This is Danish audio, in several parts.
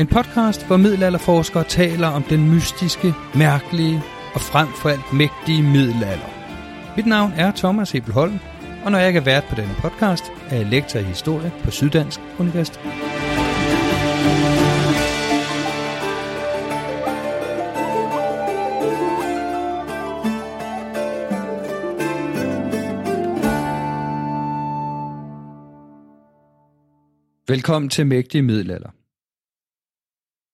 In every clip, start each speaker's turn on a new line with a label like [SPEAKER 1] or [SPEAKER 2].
[SPEAKER 1] En podcast, hvor middelalderforskere taler om den mystiske, mærkelige og frem for alt mægtige middelalder. Mit navn er Thomas Hebelholm, og når jeg ikke er vært på denne podcast, er jeg lektor i historie på Syddansk Universitet. Velkommen til Mægtige Middelalder.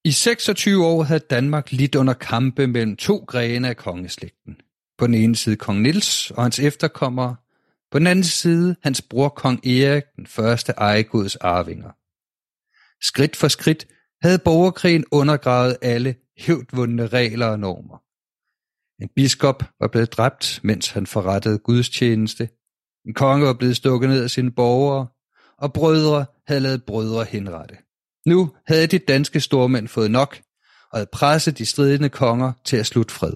[SPEAKER 1] I 26 år havde Danmark lidt under kampe mellem to grene af kongeslægten. På den ene side kong Nils og hans efterkommere, på den anden side hans bror kong Erik, den første ejegods arvinger. Skridt for skridt havde borgerkrigen undergravet alle hævdvundne regler og normer. En biskop var blevet dræbt, mens han forrettede gudstjeneste. En konge var blevet stukket ned af sine borgere, og brødre havde lavet brødre henrette. Nu havde de danske stormænd fået nok, og havde presset de stridende konger til at slutte fred.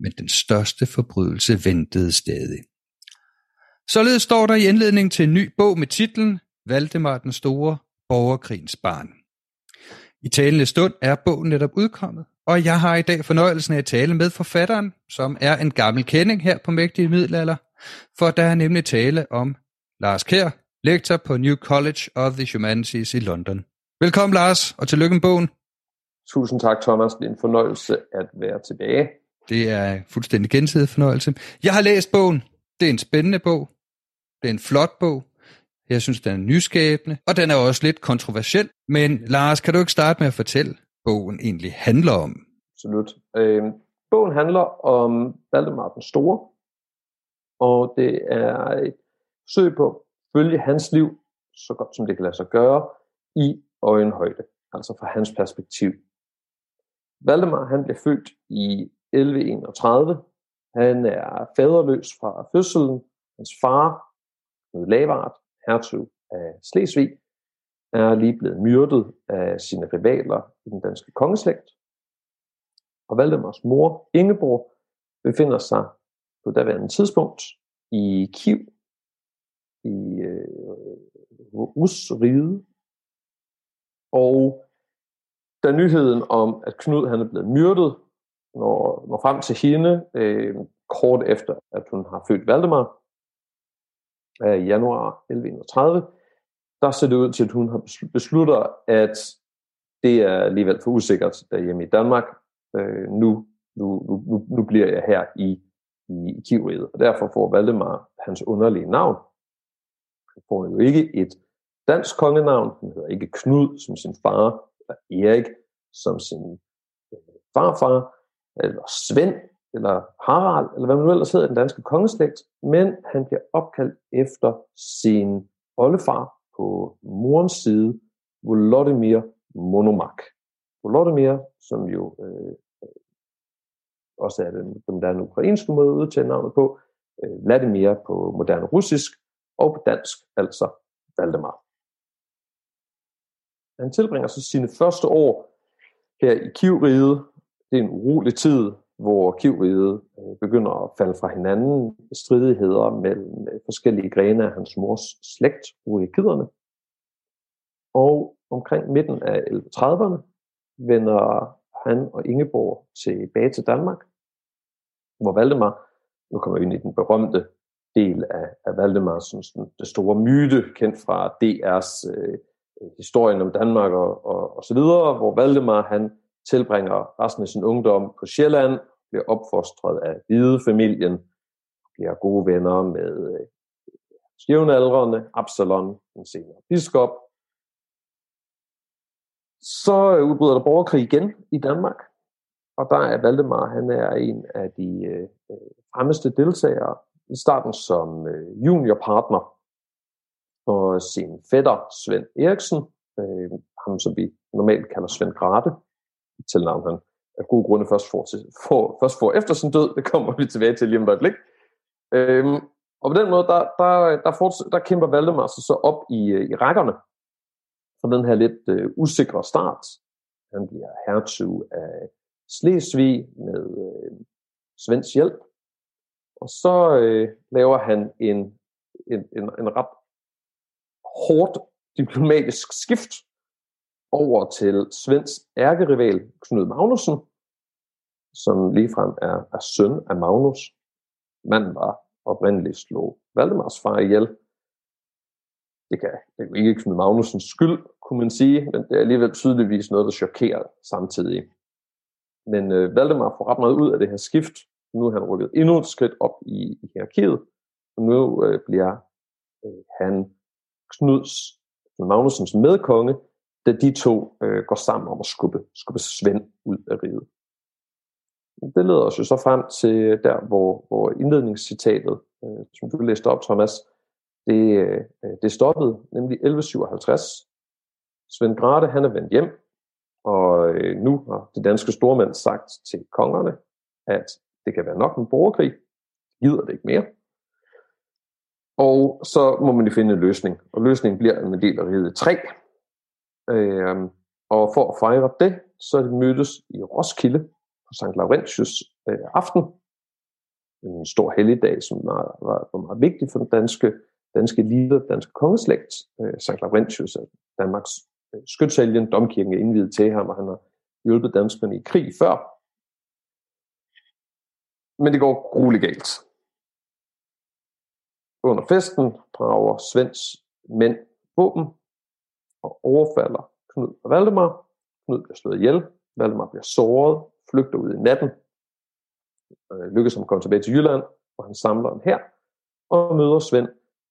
[SPEAKER 1] Men den største forbrydelse ventede stadig. Således står der i indledningen til en ny bog med titlen Valdemar den Store, Borgerkrigens Barn. I talende stund er bogen netop udkommet, og jeg har i dag fornøjelsen af at tale med forfatteren, som er en gammel kending her på Mægtige Middelalder, for der er nemlig tale om Lars Kær, lektor på New College of the Humanities i London. Velkommen Lars, og tillykke med bogen.
[SPEAKER 2] Tusind tak Thomas, det er en fornøjelse at være tilbage.
[SPEAKER 1] Det er fuldstændig gensidig fornøjelse. Jeg har læst bogen. Det er en spændende bog. Det er en flot bog. Jeg synes, den er nyskabende, og den er også lidt kontroversiel. Men Lars, kan du ikke starte med at fortælle, bogen egentlig handler om?
[SPEAKER 2] Absolut. Øh, bogen handler om Valdemar den Store, og det er et forsøg på at følge hans liv så godt som det kan lade sig gøre i øjenhøjde, altså fra hans perspektiv. Valdemar han blev født i 1131. Han er faderløs fra fødselen. Hans far, Knud Lavard, hertug af Slesvig, er lige blevet myrdet af sine rivaler i den danske kongeslægt. Og Valdemars mor, Ingeborg, befinder sig på daværende tidspunkt i Kiv, i øh, Rusriget, og da nyheden om, at Knud han er blevet myrdet, når, når frem til hende, øh, kort efter, at hun har født Valdemar, af i januar 1131, der ser det ud til, at hun har besluttet, at det er alligevel for usikkert derhjemme i Danmark. Øh, nu, nu, nu, nu bliver jeg her i, i, i Kivriget. Og derfor får Valdemar hans underlige navn. Han får jo ikke et dansk kongenavn. Den hedder ikke Knud som sin far, eller Erik som sin øh, farfar, eller Svend eller Harald, eller hvad man nu ellers hedder den danske kongeslægt, men han bliver opkaldt efter sin oldefar på morens side, Volodymyr Monomak. Volodymyr, som jo øh, øh også er den, den der ukrainske måde at udtale navnet på, øh, Vladimir på moderne russisk, og på dansk altså Valdemar. Han tilbringer så sine første år her i Kivriget. Det er en urolig tid, hvor Kivriget øh, begynder at falde fra hinanden. Stridigheder mellem øh, forskellige grene af hans mors slægt, urikiderne. Og omkring midten af 1130'erne vender han og Ingeborg tilbage til Danmark, hvor Valdemar, nu kommer vi ind i den berømte del af, af Valdemar, sådan, det store myte, kendt fra DR's øh, Øh, historien om Danmark og, og, og så videre, hvor Valdemar han tilbringer resten af sin ungdom på Sjælland, bliver opfostret af hvide familien, bliver gode venner med øh, jævnaldrende, Absalon, den senere biskop. Så udbryder der borgerkrig igen i Danmark, og der er Valdemar, han er en af de øh, øh fremmeste deltagere i starten som øh, juniorpartner og sin fætter Svend Eriksen, øh, ham som vi normalt kalder Svend Grate, til navn han af gode grunde først får, til, får, først får efter sin død, det kommer vi tilbage til lige om et øjeblik. Øhm, og på den måde, der, der, der, forts- der kæmper Valdemar sig så op i, øh, i rækkerne for den her lidt øh, usikre start. Han bliver hertug af Slesvig med øh, Svends hjælp. Og så øh, laver han en, en, en, en ret hårdt diplomatisk skift over til Svends ærkerival Knud Magnussen, som ligefrem er, er søn af Magnus. Manden var oprindeligt slog Valdemars far ihjel. Det kan, det er ikke Knud Magnussens skyld, kunne man sige, men det er alligevel tydeligvis noget, der chokerer samtidig. Men øh, Valdemar får ret meget ud af det her skift. Nu er han rykket endnu et skridt op i, i hierarkiet, og nu øh, bliver øh, han Knuds, Magnusens medkonge, da de to øh, går sammen om at skubbe, skubbe Svend ud af riget. Det leder os jo så frem til øh, der, hvor, hvor indledningscitatet, øh, som du læste op, Thomas, det, øh, det stoppede, nemlig 1157. Svend Grate, han er vendt hjem, og øh, nu har de danske stormænd sagt til kongerne, at det kan være nok en borgerkrig. Gider det ikke mere. Og så må man jo finde en løsning. Og løsningen bliver en del af riget 3. Øh, og for at fejre det, så er det mødtes i Roskilde på St. Laurentius øh, aften. En stor helligdag, som var, var, var meget vigtig for den danske, danske lille, danske kongeslægt. Øh, St. Laurentius er Danmarks øh, skytsælgen. Domkirken er indvidet til ham, og han har hjulpet danskerne i krig før. Men det går grueligt galt. Under festen brager Svends mænd våben og overfalder Knud og Valdemar. Knud bliver slået ihjel, Valdemar bliver såret, flygter ud i natten, øh, lykkes ham at komme tilbage til Jylland, hvor han samler en her og møder Svend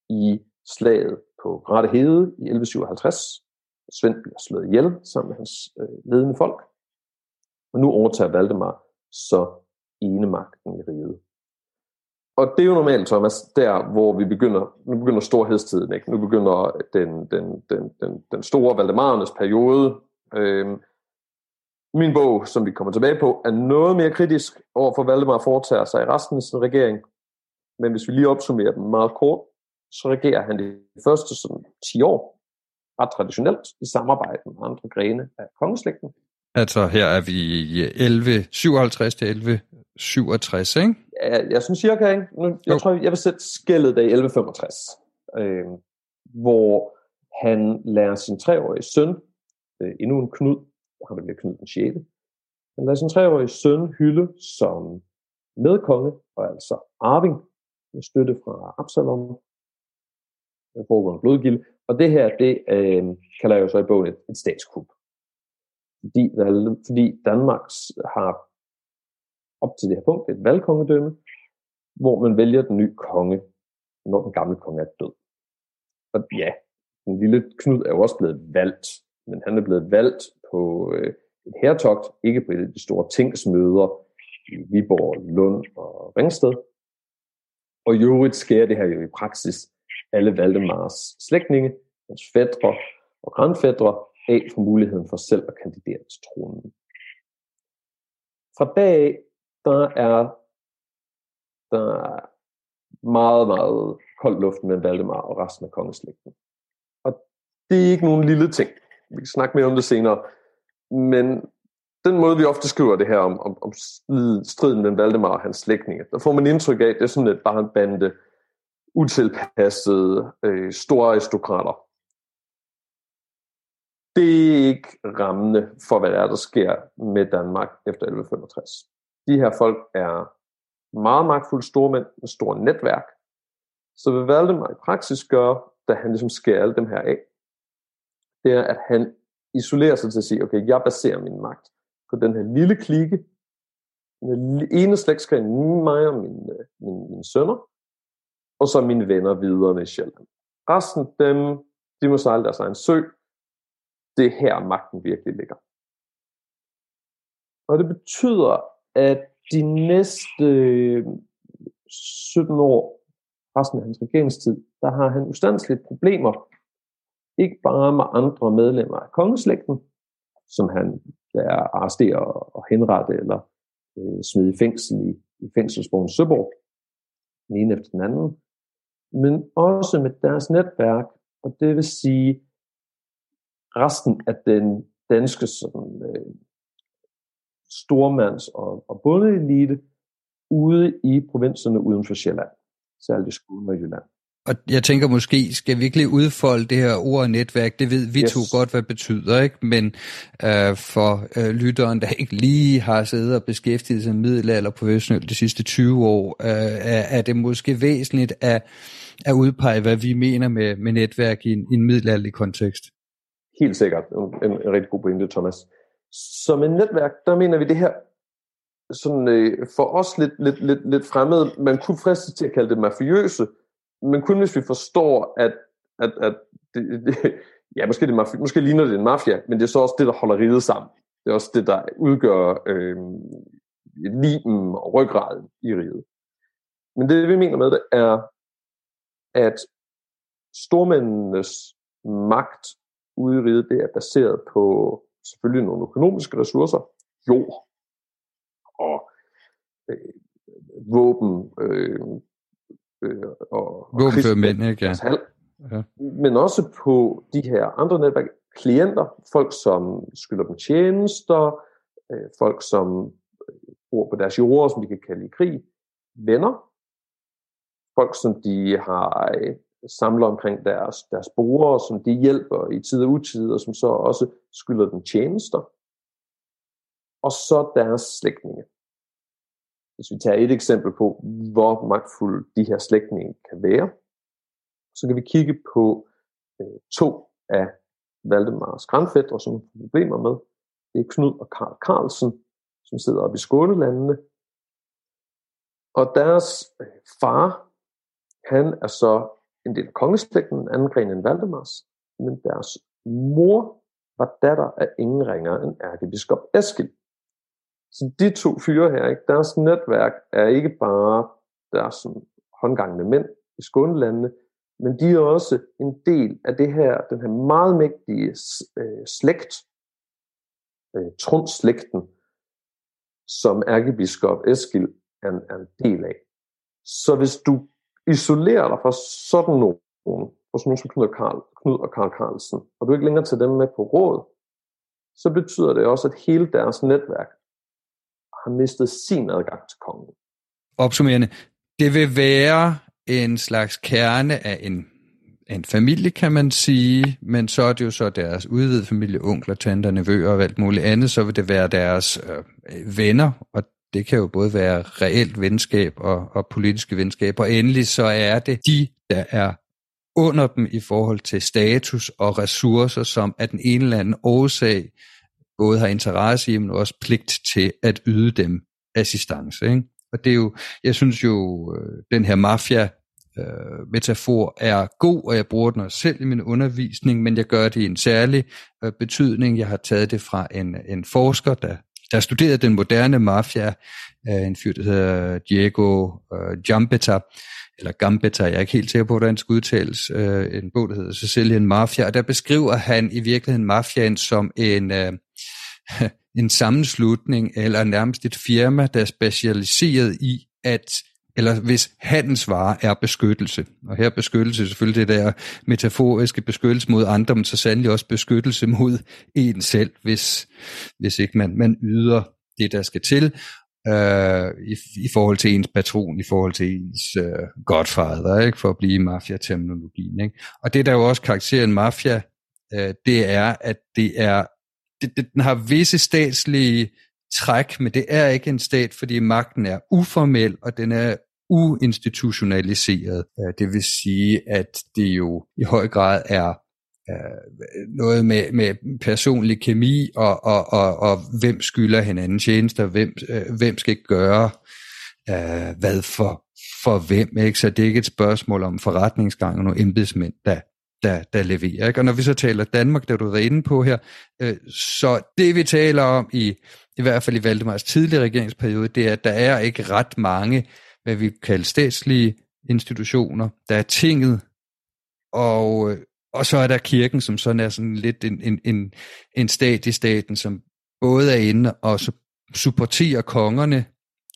[SPEAKER 2] i slaget på Rette Hede i 1157. Svend bliver slået ihjel sammen med hans øh, ledende folk. Og nu overtager Valdemar så enemagten i riget. Og det er jo normalt, Thomas, der hvor vi begynder, nu begynder storhedstiden, ikke? nu begynder den, den, den, den, den store Valdemarernes periode. Øhm, min bog, som vi kommer tilbage på, er noget mere kritisk over for Valdemar foretager sig i resten af sin regering. Men hvis vi lige opsummerer dem meget kort, så regerer han de første sådan, 10 år ret traditionelt i samarbejde med andre grene af kongeslægten.
[SPEAKER 1] Altså her er vi i 1157 til 1167, ikke?
[SPEAKER 2] Ja, jeg synes cirka, ikke? Nu, jeg jo. tror, jeg vil sætte skældet af 1165, øh, hvor han lærer sin treårige søn, øh, endnu en Knud, og han bliver Knud den 6. Han lader sin treårige søn hylde som medkonge, og altså arving, med støtte fra Absalom. Der foregår en blodgild. Og det her, det øh, kalder jeg jo så i bogen et, et statskup. Fordi, fordi Danmark har op til det her punkt et valgkongedømme, hvor man vælger den nye konge, når den gamle konge er død. Og ja, den lille Knud er jo også blevet valgt, men han er blevet valgt på øh, et hertogt, ikke på et af de store tingsmøder i Viborg, Lund og Ringsted. Og i øvrigt sker det her jo i praksis alle Valdemars slægtninge, hans fædre og grandfædre af for muligheden for selv at kandidere til tronen. Fra dag af, der er der er meget, meget kold luft mellem Valdemar og resten af kongeslægten. Og det er ikke nogen lille ting. Vi kan snakke mere om det senere. Men den måde, vi ofte skriver det her om, om, om striden mellem Valdemar og hans slægtninge, der får man indtryk af, at det er sådan et bare en bande utilpassede øh, store aristokrater. Det er ikke rammende for, hvad der er, der sker med Danmark efter 1165. De her folk er meget magtfulde stormænd med store netværk. Så hvad Valdemar i praksis gør, da han ligesom skærer alle dem her af, det er, at han isolerer sig til at sige, okay, jeg baserer min magt på den her lille klike, den ene slægtskring, mig og mine, øh, mine, mine sønner, og så mine venner videre i Sjælland. Resten dem, de må sejle deres egen sø. Det er her magten virkelig ligger. Og det betyder, at de næste øh, 17 år, resten af hans regeringstid, der har han ustandsligt problemer, ikke bare med andre medlemmer af kongeslægten, som han der arresterer og henrette eller øh, smide i fængsel i, i fængselsbogen Søborg, den ene efter den anden, men også med deres netværk, og det vil sige resten af den danske sådan, øh, stormands- og, og bondeelite ude i provinserne uden for Sjælland, særligt i Skåne og Jylland.
[SPEAKER 1] Og jeg tænker måske, skal vi ikke udfolde det her ord netværk? Det ved vi yes. to godt, hvad det betyder, ikke? Men øh, for øh, lytteren, der ikke lige har siddet og beskæftiget sig middelalder professionelt de sidste 20 år, øh, er, er det måske væsentligt at, at udpege, hvad vi mener med, med netværk i en, i en middelalderlig kontekst?
[SPEAKER 2] Helt sikkert. En, en, en rigtig god pointe, Thomas. Som et netværk, der mener vi det her sådan, øh, for os lidt, lidt, lidt, lidt fremmede. Man kunne fristes til at kalde det mafiøse, men kun hvis vi forstår, at, at, at det, det, ja, måske, det mafi, måske ligner det en mafia, men det er så også det, der holder riget sammen. Det er også det, der udgør øh, limen og ryggraden i riget. Men det, vi mener med det, er, at stormændenes magt ude i riget, det er baseret på selvfølgelig nogle økonomiske ressourcer, jord og øh, våben, øh, øh, og,
[SPEAKER 1] og mænd, ikke? Ja.
[SPEAKER 2] Men også på de her andre netværk, klienter, folk som skylder dem tjenester, øh, folk som øh, bor på deres jorder, som de kan kalde i krig, venner, folk som de har øh, samler omkring deres, deres brugere, som de hjælper i tid og utid, og som så også skylder dem tjenester. Og så deres slægtninge. Hvis vi tager et eksempel på, hvor magtfulde de her slægtninge kan være, så kan vi kigge på øh, to af Valdemars grandfædre, som har problemer med. Det er Knud og Karl Carlsen, som sidder oppe i Skånelandene. Og deres øh, far, han er så en del af kongeslægten, anden gren end Valdemars, men deres mor var datter af ingen ringere end ærkebiskop Eskil. Så de to fyre her, ikke, deres netværk er ikke bare deres sådan, håndgangende mænd i Skånelandene, men de er også en del af det her, den her meget mægtige øh, slægt, øh, Trundslægten, som ærkebiskop Eskil er er en del af. Så hvis du isolerer dig fra sådan nogen, for sådan nogen som Knud og, Karl, Knud og Karl Carlsen, og du ikke længere tager dem med på råd, så betyder det også, at hele deres netværk har mistet sin adgang til kongen.
[SPEAKER 1] Opsummerende, det vil være en slags kerne af en, en familie, kan man sige, men så er det jo så deres udvidede familie, onkler, tanter, nevøer og alt muligt andet, så vil det være deres øh, venner, og det kan jo både være reelt venskab og, og politiske venskab, og endelig så er det de, der er under dem i forhold til status og ressourcer, som af den ene eller anden årsag både har interesse i, men også pligt til at yde dem assistance. Ikke? Og det er jo, jeg synes jo, øh, den her mafia øh, metafor er god, og jeg bruger den også selv i min undervisning, men jeg gør det i en særlig øh, betydning. Jeg har taget det fra en, en forsker, der der studerede den moderne mafia, øh, en fyr, der hedder Diego øh, Gambetta, eller Gambetta, jeg er ikke helt sikker på, hvordan det skal udtales, øh, en bog, der hedder Sicilian Mafia, og der beskriver han i virkeligheden mafiaen som en, øh, en sammenslutning, eller nærmest et firma, der er specialiseret i at eller hvis handelsvare er beskyttelse. Og her er beskyttelse selvfølgelig det der metaforiske beskyttelse mod andre, men så sandelig også beskyttelse mod en selv, hvis, hvis ikke man, man yder det, der skal til, øh, i, i forhold til ens patron, i forhold til ens øh, godfather, ikke? for at blive mafia-terminologien. Ikke? Og det, der jo også karakteriserer en mafia, øh, det er, at det er, det, det, den har visse statslige træk, men det er ikke en stat, fordi magten er uformel, og den er uinstitutionaliseret. Øh, det vil sige, at det jo i høj grad er øh, noget med, med personlig kemi og, og, og, og hvem skylder hinanden tjenester, hvem, øh, hvem skal gøre øh, hvad for, for hvem. Ikke? Så det er ikke et spørgsmål om forretningsgang og nogle embedsmænd, der, der, der leverer. Ikke? Og når vi så taler Danmark, der du er inde på her, øh, så det vi taler om i i hvert fald i Valdemars tidlige regeringsperiode, det er, at der er ikke ret mange, hvad vi kalder statslige institutioner. Der er tinget, og, øh, og så er der kirken, som sådan er sådan lidt en, en, en, en stat i staten, som både er inde og supporterer kongerne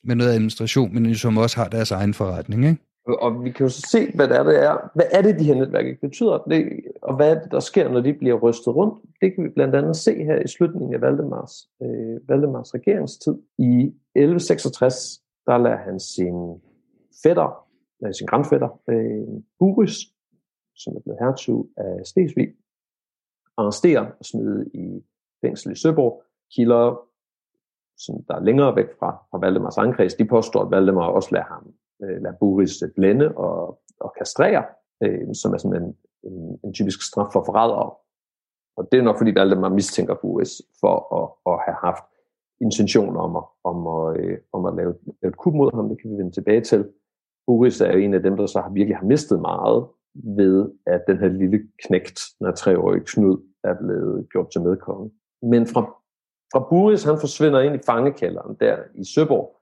[SPEAKER 1] med noget administration, men som også har deres egen forretning. Ikke?
[SPEAKER 2] Og vi kan jo så se, hvad det er, det er. Hvad er det, de her netværk betyder, det, og hvad er det, der sker, når de bliver rystet rundt. Det kan vi blandt andet se her i slutningen af Valdemars, øh, Valdemars regeringstid. I 1166, der lader han sin fætter, øh, sin grandfætter, øh, Buris, som er blevet hertug af Stesvig, arrestere og smide i fængsel i Søborg. Kilder, som der er længere væk fra, fra Valdemars ankreds, de påstår, at Valdemar også lader ham øh, lade Buris blænde og, og kastrere, øh, som er sådan en, en, en typisk straf for forrædere. Og det er nok fordi Valdemar mistænker Boris for at, at have haft intention om at, om at, øh, om at lave, lave et kub mod ham. Det kan vi vende tilbage til. Boris er jo en af dem, der så har virkelig har mistet meget ved, at den her lille knægt, den her treårige Knud, er blevet gjort til medkonge. Men fra, fra Buris, han forsvinder ind i fangekælderen der i Søborg,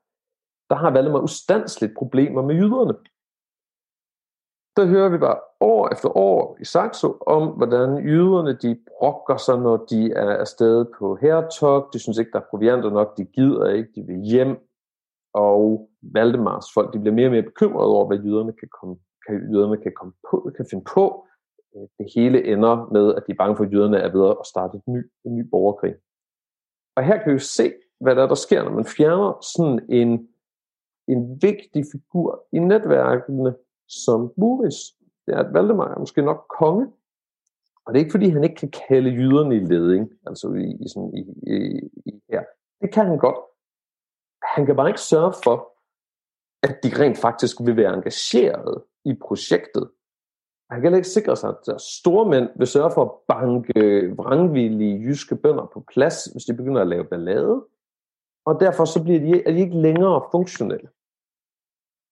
[SPEAKER 2] der har Valdemar ustandsligt problemer med jyderne. Der hører vi bare år efter år i Saxo om, hvordan jyderne de brokker sig, når de er afsted på hertog. De synes ikke, der er provianter nok. De gider ikke. De vil hjem. Og Valdemars folk de bliver mere og mere bekymrede over, hvad jyderne kan, komme, kan, jyderne kan, komme på, kan finde på. Øh, det hele ender med, at de er bange for, at jyderne er ved at starte et ny, en ny borgerkrig. Og her kan vi jo se, hvad der, er, der sker, når man fjerner sådan en en vigtig figur i netværkene som Buris. Det er, at Valdemar er måske nok konge, og det er ikke fordi, han ikke kan kalde jyderne i leding, altså i, i, sådan, i, i, i her. Det kan han godt. Han kan bare ikke sørge for, at de rent faktisk vil være engageret i projektet. Han kan ikke sikre sig, at store mænd vil sørge for at banke vrangvillige jyske bønder på plads, hvis de begynder at lave ballade. Og derfor så bliver de, er de ikke længere funktionelle.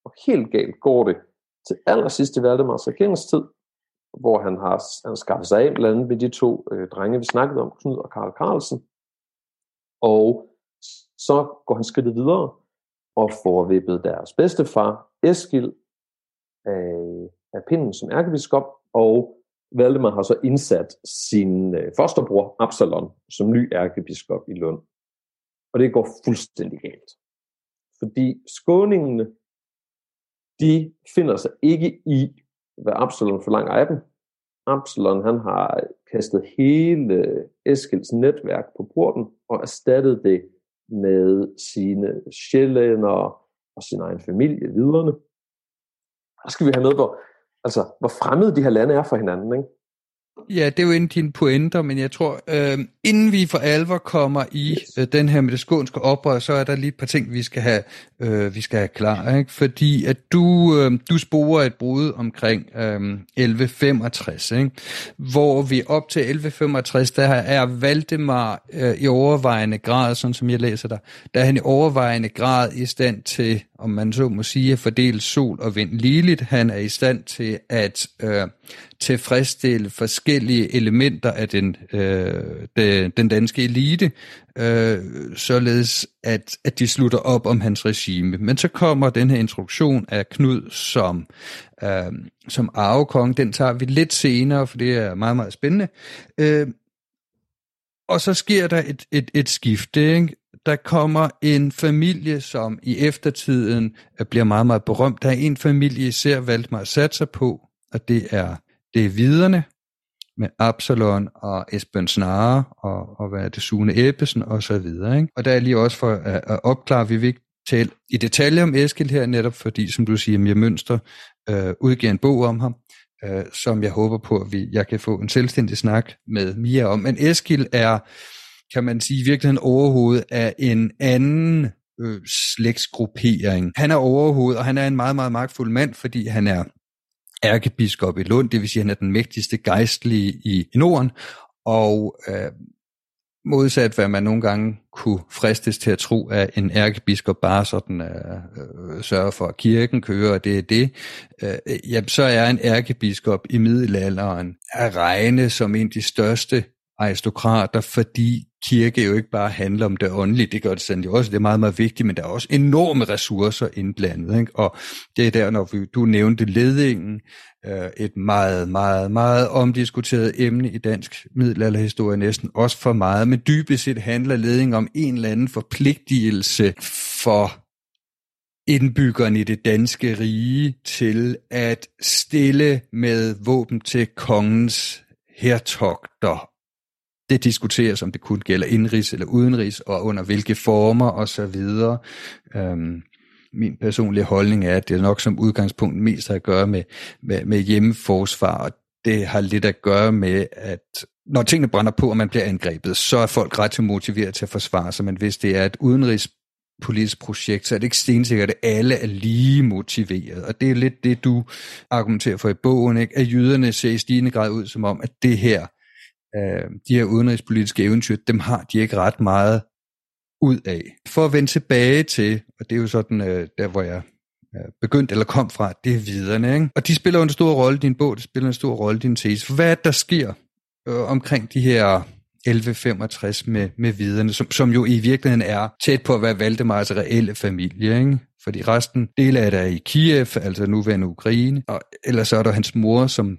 [SPEAKER 2] Og helt galt går det til allersidst i Valdemars regeringstid, hvor han har, han skaffet sig af blandt andet med de to øh, drenge, vi snakkede om, Knud og Karl Carlsen. Og så går han skridtet videre og får vippet deres bedstefar, Eskil, af, af pinden som ærkebiskop, og Valdemar har så indsat sin øh, fosterbror Absalon som ny ærkebiskop i Lund. Og det går fuldstændig galt. Fordi skåningene de finder sig ikke i, hvad Absalon forlanger af dem. Absalon han har kastet hele Eskils netværk på porten og erstattet det med sine sjælænder og sin egen familie videre. Der skal vi have med, hvor, altså, hvor fremmede de her lande er for hinanden. Ikke?
[SPEAKER 1] Ja, det er jo en din pointer, men jeg tror, øh, inden vi for alvor kommer i yes. øh, den her med det skånske oprør, så er der lige et par ting, vi skal have, øh, vi skal have klar. Ikke? Fordi at du, øh, du sporer et brud omkring øh, 1165, ikke? hvor vi op til 1165, der er Valdemar øh, i overvejende grad, sådan som jeg læser der, der er han i overvejende grad i stand til om man så må sige, at fordele sol og vind ligeligt. Han er i stand til at øh, tilfredsstille forskellige elementer af den, øh, de, den danske elite, øh, således at, at de slutter op om hans regime. Men så kommer den her introduktion af Knud som, øh, som arvekong. Den tager vi lidt senere, for det er meget, meget spændende. Øh, og så sker der et, et, et skifte. Ikke? Der kommer en familie, som i eftertiden øh, bliver meget, meget berømt. Der er en familie, især valgt mig at satse på, og det er, det er viderne med Absalon og Esben Snare og, og hvad er det, Sune Ebbesen og så videre. Ikke? Og der er lige også for at, at opklare, vi vil ikke tale i detaljer om Eskild her, netop fordi, som du siger, Mia Mønster øh, udgiver en bog om ham øh, som jeg håber på, at vi, jeg kan få en selvstændig snak med Mia om. Men Eskil er, kan man sige, virkelig en overhoved af en anden øh, slægtsgruppering. Han er overhoved, og han er en meget, meget magtfuld mand, fordi han er ærkebiskop i Lund, det vil sige, at han er den mægtigste gejstlige i Norden, og øh, modsat hvad man nogle gange kunne fristes til at tro, at en ærkebiskop bare sådan øh, øh, sørger for, at kirken kører, og det er det, øh, jamen, så er en ærkebiskop i middelalderen at regne som en af de største aristokrater, fordi kirke jo ikke bare handler om det åndelige, det gør det sandelig også, det er meget, meget vigtigt, men der er også enorme ressourcer indblandet, ikke? og det er der, når vi, du nævnte ledingen, øh, et meget, meget, meget omdiskuteret emne i dansk middelalderhistorie, næsten også for meget, men dybest set handler leding om en eller anden forpligtelse for indbyggerne i det danske rige til at stille med våben til kongens hertogter det diskuteres, om det kun gælder indrigs eller udenrigs, og under hvilke former osv. Øhm, min personlige holdning er, at det er nok som udgangspunkt mest har at gøre med, med, med hjemmeforsvar, og det har lidt at gøre med, at når tingene brænder på, og man bliver angrebet, så er folk ret til motiveret til at forsvare sig, men hvis det er et udenrigs politisk projekt, så er det ikke stensikkert, at alle er lige motiveret. Og det er lidt det, du argumenterer for i bogen, ikke? at jøderne ser i stigende grad ud som om, at det her øh, de her udenrigspolitiske eventyr, dem har de ikke ret meget ud af. For at vende tilbage til, og det er jo sådan, øh, der hvor jeg øh, begyndt eller kom fra, det er viderne. Ikke? Og de spiller jo en stor rolle i din bog, det spiller en stor rolle i din tese. For hvad er det, der sker øh, omkring de her 1165 med, med viderne, som, som jo i virkeligheden er tæt på at være Valdemars reelle familie, ikke? Fordi resten, del af det er i Kiev, altså nuværende Ukraine, og ellers så er der hans mor, som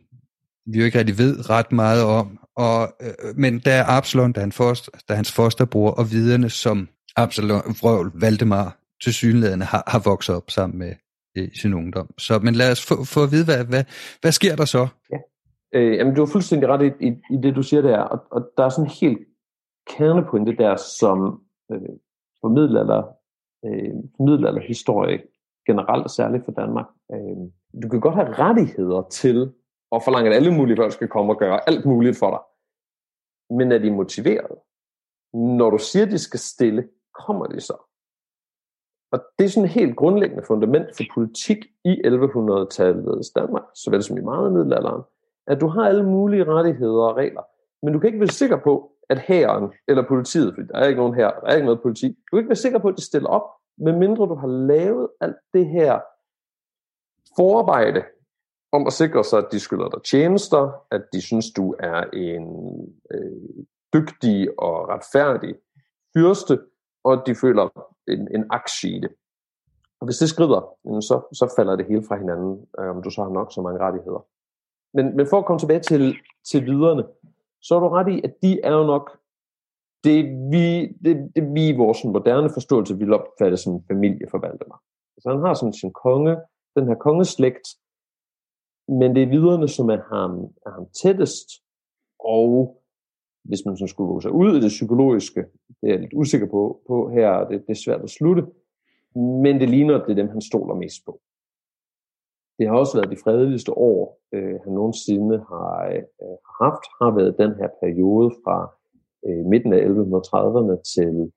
[SPEAKER 1] vi jo ikke rigtig ved ret meget om. Og, øh, øh men der er Absalon, der er, han foster, der er hans fosterbror, og viderne, som Absalon, Vrøvl, Valdemar til synlædende har, har vokset op sammen med øh, i sin ungdom. Så, men lad os få, få at vide, hvad, hvad, hvad sker der så?
[SPEAKER 2] Ja. Øh, jamen, du har fuldstændig ret i, i, i det, du siger der, og, og der er sådan en helt kernepointe der, som øh, formidler, øh, formidler historie generelt og særligt for Danmark. Øh, du kan godt have rettigheder til og forlanger, at alle mulige folk skal komme og gøre alt muligt for dig. Men er de motiveret? Når du siger, at de skal stille, kommer de så? Og det er sådan et helt grundlæggende fundament for politik i 1100-tallets Danmark, såvel som i meget middelalderen, at du har alle mulige rettigheder og regler, men du kan ikke være sikker på, at hæren eller politiet, for der er ikke nogen her, der er ikke noget politi, du kan ikke være sikker på, at de stiller op, medmindre du har lavet alt det her forarbejde, om at sikre sig, at de skylder dig tjenester, at de synes, du er en øh, dygtig og retfærdig fyrste, og at de føler en, en aktie i det. Og hvis det skrider, så, så falder det hele fra hinanden, øh, om du så har nok så mange rettigheder. Men, men for at komme tilbage til, til viderne, så er du ret i, at de er jo nok det, vi, det, det vi i vores moderne forståelse vil opfatte som familieforvaltere. Så han har sådan sin konge, den her kongeslægt, men det er viderne, som er ham, er ham tættest, og hvis man så skulle våge sig ud i det psykologiske, det er jeg lidt usikker på, på her, det, det er svært at slutte, men det ligner, at det er dem, han stoler mest på. Det har også været de fredeligste år, øh, han nogensinde har, øh, haft, har været den her periode fra øh, midten af 1130'erne til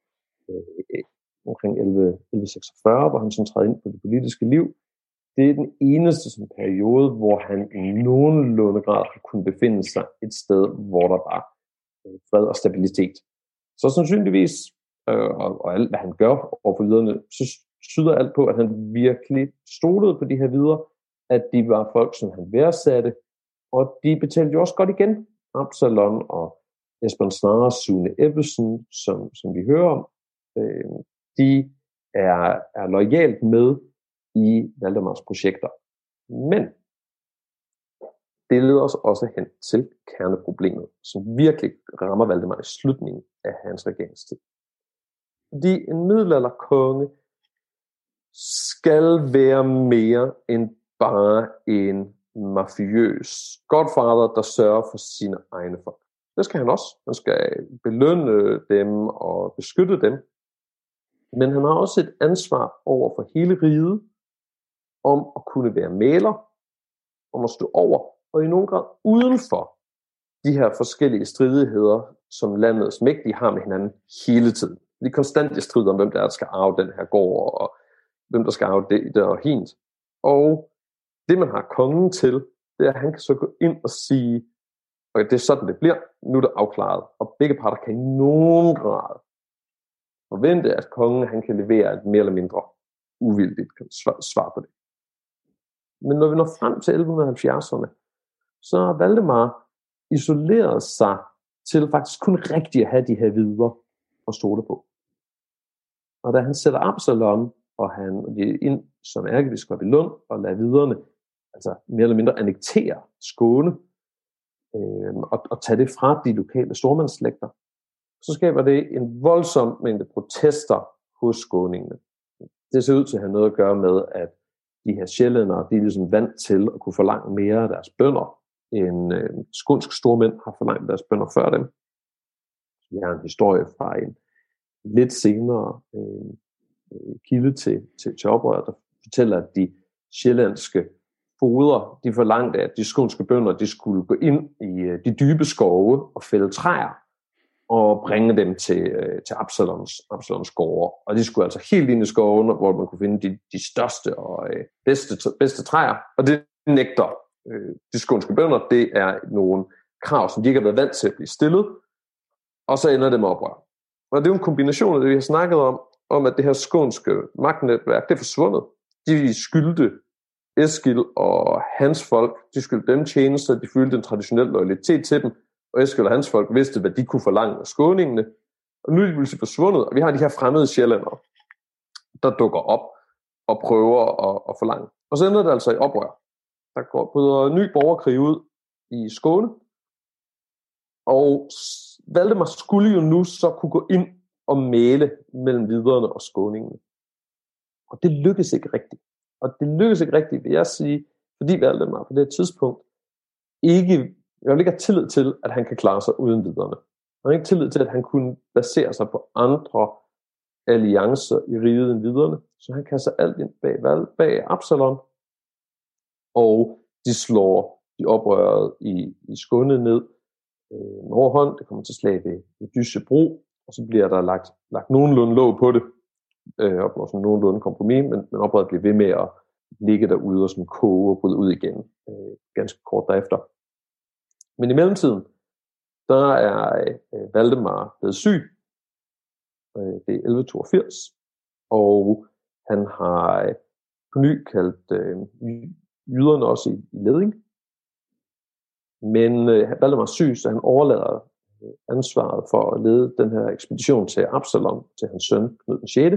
[SPEAKER 2] øh, omkring 11, 1146, hvor han sådan træder ind på det politiske liv, det er den eneste sådan, periode, hvor han i nogenlunde grad har kunnet befinde sig et sted, hvor der var øh, fred og stabilitet. Så sandsynligvis, øh, og, og alt hvad han gør over for viderne, så tyder alt på, at han virkelig stolede på de her videre, at de var folk, som han værdsatte, og de betalte jo også godt igen. Absalon og Esben Snare, Sune Ebbesen, som, som vi hører om, øh, de er, er lojalt med i Valdemars projekter. Men det leder os også hen til kerneproblemet, som virkelig rammer Valdemar i slutningen af hans regeringstid. Fordi en middelalderkonge skal være mere end bare en mafiøs godfather, der sørger for sine egne folk. Det skal han også. Han skal belønne dem og beskytte dem. Men han har også et ansvar over for hele riget, om at kunne være maler, om at stå over, og i nogen grad uden for de her forskellige stridigheder, som landets mægtige har med hinanden hele tiden. De er konstant i strid om, hvem der, er, der skal arve den her gård, og hvem der skal arve det, der og hint. Og det, man har kongen til, det er, at han kan så gå ind og sige, og det er sådan, det bliver, nu er det afklaret. Og begge parter kan i nogen grad forvente, at kongen han kan levere et mere eller mindre uvildigt svar på det. Men når vi når frem til 1170'erne, så har Valdemar isoleret sig til faktisk kun rigtigt at have de her videre at stole på. Og da han sætter Absalon og han ind som ærkebiskop i Lund og lader viderne altså mere eller mindre annektere Skåne øh, og, og tage det fra de lokale stormandsslægter, så skaber det en voldsom mængde protester hos skåningene. Det ser ud til at have noget at gøre med, at de her sjællændere, de er ligesom vant til at kunne forlange mere af deres bønder, end øh, skånske stormænd har forlangt deres bønder før dem. Vi har en historie fra en lidt senere øh, øh, kilde til, til, til oprøret, der fortæller, at de sjællandske foder, de forlangte, at de skånske bønder, de skulle gå ind i øh, de dybe skove og fælde træer, og bringe dem til, øh, til Absalons, Absalons gårde. Og de skulle altså helt ind i skoven, hvor man kunne finde de, de største og øh, bedste, bedste træer. Og det nægter øh, de skånske bønder. Det er nogle krav, som de ikke har været vant til at blive stillet. Og så ender det med oprør. Og det er jo en kombination af det, vi har snakket om, om at det her skånske magtnetværk, det er forsvundet. De skyldte Eskil og hans folk, de skyldte dem tjenester, de følte en traditionel loyalitet til dem, og Eskild og hans folk vidste, hvad de kunne forlange af skåningene. Og nu er de pludselig forsvundet, og vi har de her fremmede sjællandere, der dukker op og prøver at, at forlange. Og så ender det altså i oprør. Der går bryder ny borgerkrig ud i Skåne, og Valdemar skulle jo nu så kunne gå ind og male mellem viderne og skåningene. Og det lykkedes ikke rigtigt. Og det lykkedes ikke rigtigt, vil jeg sige, fordi Valdemar på det tidspunkt ikke jeg vil ikke have tillid til, at han kan klare sig uden viderne. Jeg har ikke tillid til, at han kunne basere sig på andre alliancer i riget end viderne. Så han kaster alt ind bag, bag Absalon, og de slår de oprørede i, i Skåne ned øh, med overhånd. Det kommer til slag ved, ved Dyssebro, og så bliver der lagt, lagt nogenlunde låg på det, øh, og sådan nogenlunde kompromis, men, men oprøret bliver ved med at ligge derude og sådan koge og bryde ud igen øh, ganske kort derefter. Men i mellemtiden, der er øh, Valdemar blevet syg. Øh, det er 1182. Og han har øh, på ny kaldt øh, jyderne også i, i leding. Men øh, Valdemar er syg, så han overlader øh, ansvaret for at lede den her ekspedition til Absalon, til hans søn Knud den 6.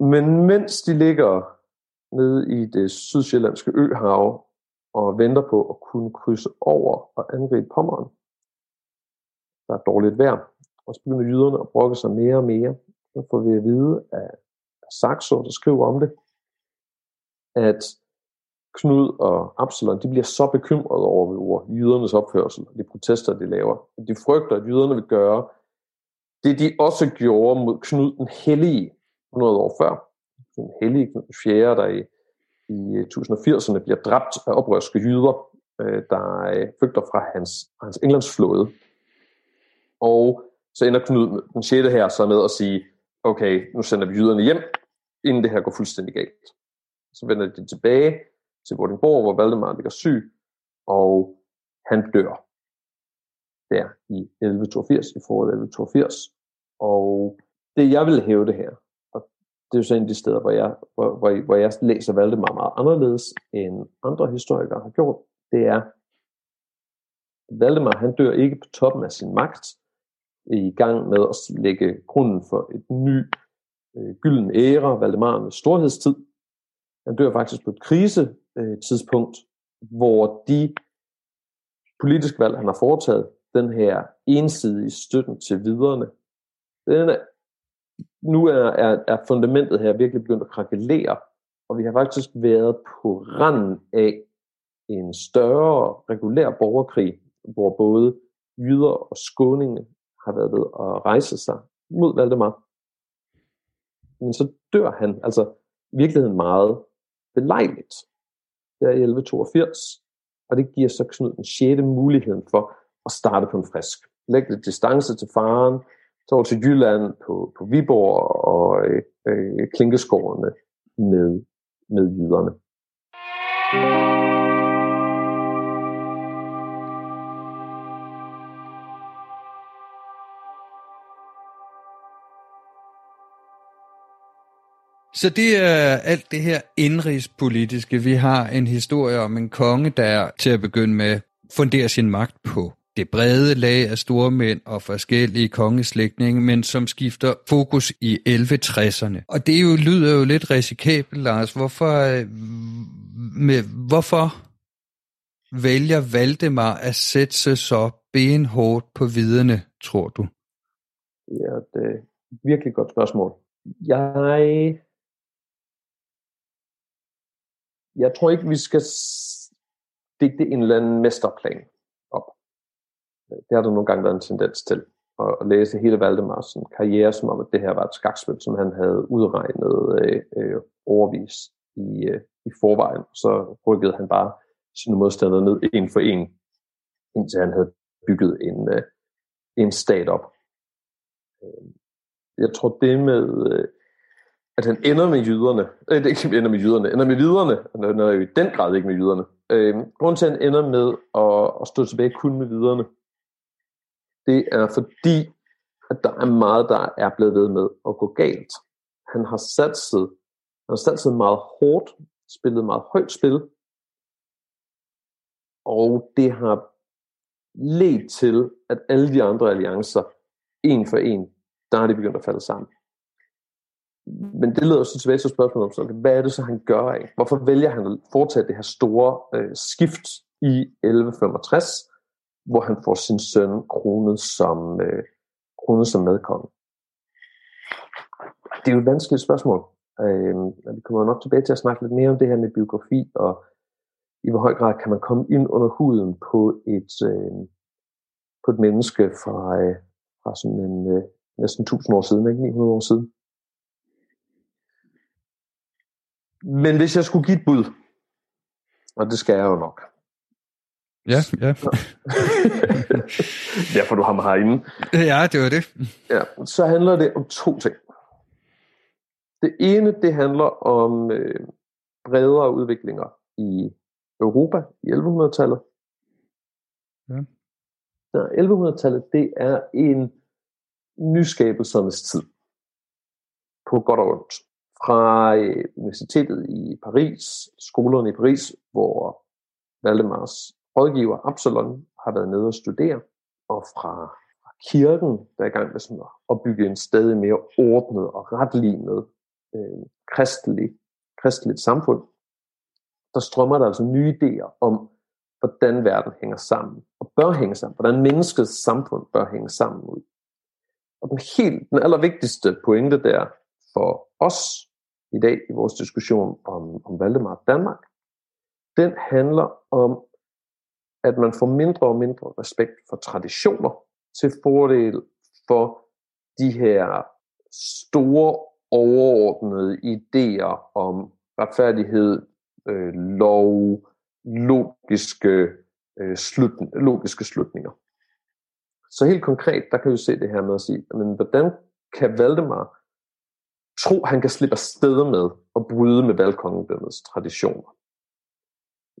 [SPEAKER 2] Men mens de ligger nede i det sydsjællandske øhav og venter på at kunne krydse over og angribe Pommeren. Der er dårligt vejr, og så begynder jyderne at brokke sig mere og mere. Så får vi at vide af, Saxo, der skriver om det, at Knud og Absalon, de bliver så bekymrede over, over jydernes opførsel og de protester, de laver. De frygter, at jyderne vil gøre det, de også gjorde mod Knud den Hellige 100 år før. Den hellige Knud den 4., der i i øh, 1080'erne bliver dræbt af oprørske jyder, øh, der øh, flygter fra hans, hans Englandsflåde. Og så ender Knud den 6. her så med at sige, okay, nu sender vi jyderne hjem, inden det her går fuldstændig galt. Så vender de tilbage til Vordingborg, hvor Valdemar ligger syg, og han dør der i 1182, i foråret 1182. Og det jeg vil hæve det her, det er jo så en af de steder, hvor jeg, hvor, hvor, hvor jeg læser Valdemar meget anderledes, end andre historikere har gjort, det er, Valdemar han dør ikke på toppen af sin magt, i gang med at lægge grunden for et ny øh, gylden æra, Valdemarens storhedstid. Han dør faktisk på et krisetidspunkt, øh, hvor de politiske valg, han har foretaget, den her ensidige støtten til viderne, den er, nu er, er, er fundamentet her virkelig begyndt at krakelere, og vi har faktisk været på randen af en større regulær borgerkrig, hvor både jyder og skåninge har været ved at rejse sig mod Valdemar. Men så dør han, altså i virkeligheden meget belejligt, der i 1182, og det giver så Knud den 6. muligheden for at starte på en frisk. Læg lidt distance til faren, tog til Jylland på, på Viborg og øh, øh, klinkeskårene med, med jyderne.
[SPEAKER 1] Så det er alt det her indrigspolitiske. Vi har en historie om en konge, der til at begynde med funderer sin magt på det brede lag af stormænd og forskellige kongeslægtninge, men som skifter fokus i 1160'erne. Og det jo, lyder jo lidt risikabelt, Lars. Hvorfor, øh, med, hvorfor vælger Valdemar at sætte sig så benhårdt på viderne, tror du?
[SPEAKER 2] Ja, det er et virkelig godt spørgsmål. Jeg jeg tror ikke, vi skal digte en eller anden mesterplan. Det har der nogle gange været en tendens til. At, læse hele Valdemars karriere, som om at det her var et skakspil, som han havde udregnet øh, øh, overvis i, øh, i forvejen. Så rykkede han bare sine modstandere ned en for en, indtil han havde bygget en, øh, en stat op. Øhm, jeg tror det med, øh, at han ender med jyderne. Øh, det ikke ender med jyderne, ender med viderne. Han ender jo i den grad ikke med jyderne. Øh, grunden til, at han ender med at, at stå tilbage kun med viderne, det er fordi, at der er meget, der er blevet ved med at gå galt. Han har satset, han har satset meget hårdt, spillet meget højt spil, og det har ledt til, at alle de andre alliancer, en for en, der er de begyndt at falde sammen men det leder så tilbage til spørgsmålet om, hvad er det så, han gør af? Hvorfor vælger han at foretage det her store øh, skift i 1165, hvor han får sin søn kronet som, øh, kronet som medkonge? Det er jo et vanskeligt spørgsmål. Øh, vi kommer nok tilbage til at snakke lidt mere om det her med biografi, og i hvor høj grad kan man komme ind under huden på et, øh, på et menneske fra, øh, fra sådan en øh, næsten 1000 år siden, ikke 900 år siden. Men hvis jeg skulle give et bud, og det skal jeg jo nok.
[SPEAKER 1] Ja, ja.
[SPEAKER 2] Derfor du har mig herinde.
[SPEAKER 1] Ja, det var det.
[SPEAKER 2] Ja, så handler det om to ting. Det ene, det handler om øh, bredere udviklinger i Europa i 1100-tallet. Ja. ja 1100-tallet, det er en nyskabelsernes tid. På godt og ondt fra øh, universitetet i Paris, skolerne i Paris, hvor Valdemars rådgiver Absalon har været nede og studere, og fra kirken, der er i gang med sådan at bygge en stadig mere ordnet og retlignet øh, kristelig, kristeligt samfund, der strømmer der altså nye idéer om, hvordan verden hænger sammen, og bør hænge sammen, hvordan menneskets samfund bør hænge sammen ud. Og den helt, den allervigtigste pointe der for os i dag i vores diskussion om, om Valdemar Danmark, den handler om, at man får mindre og mindre respekt for traditioner til fordel for de her store overordnede idéer om retfærdighed, øh, lov, logiske, øh, slutning, logiske slutninger. Så helt konkret, der kan vi se det her med at sige, men hvordan kan Valdemar tro, han kan slippe afsted med at bryde med valgkongedømmets traditioner.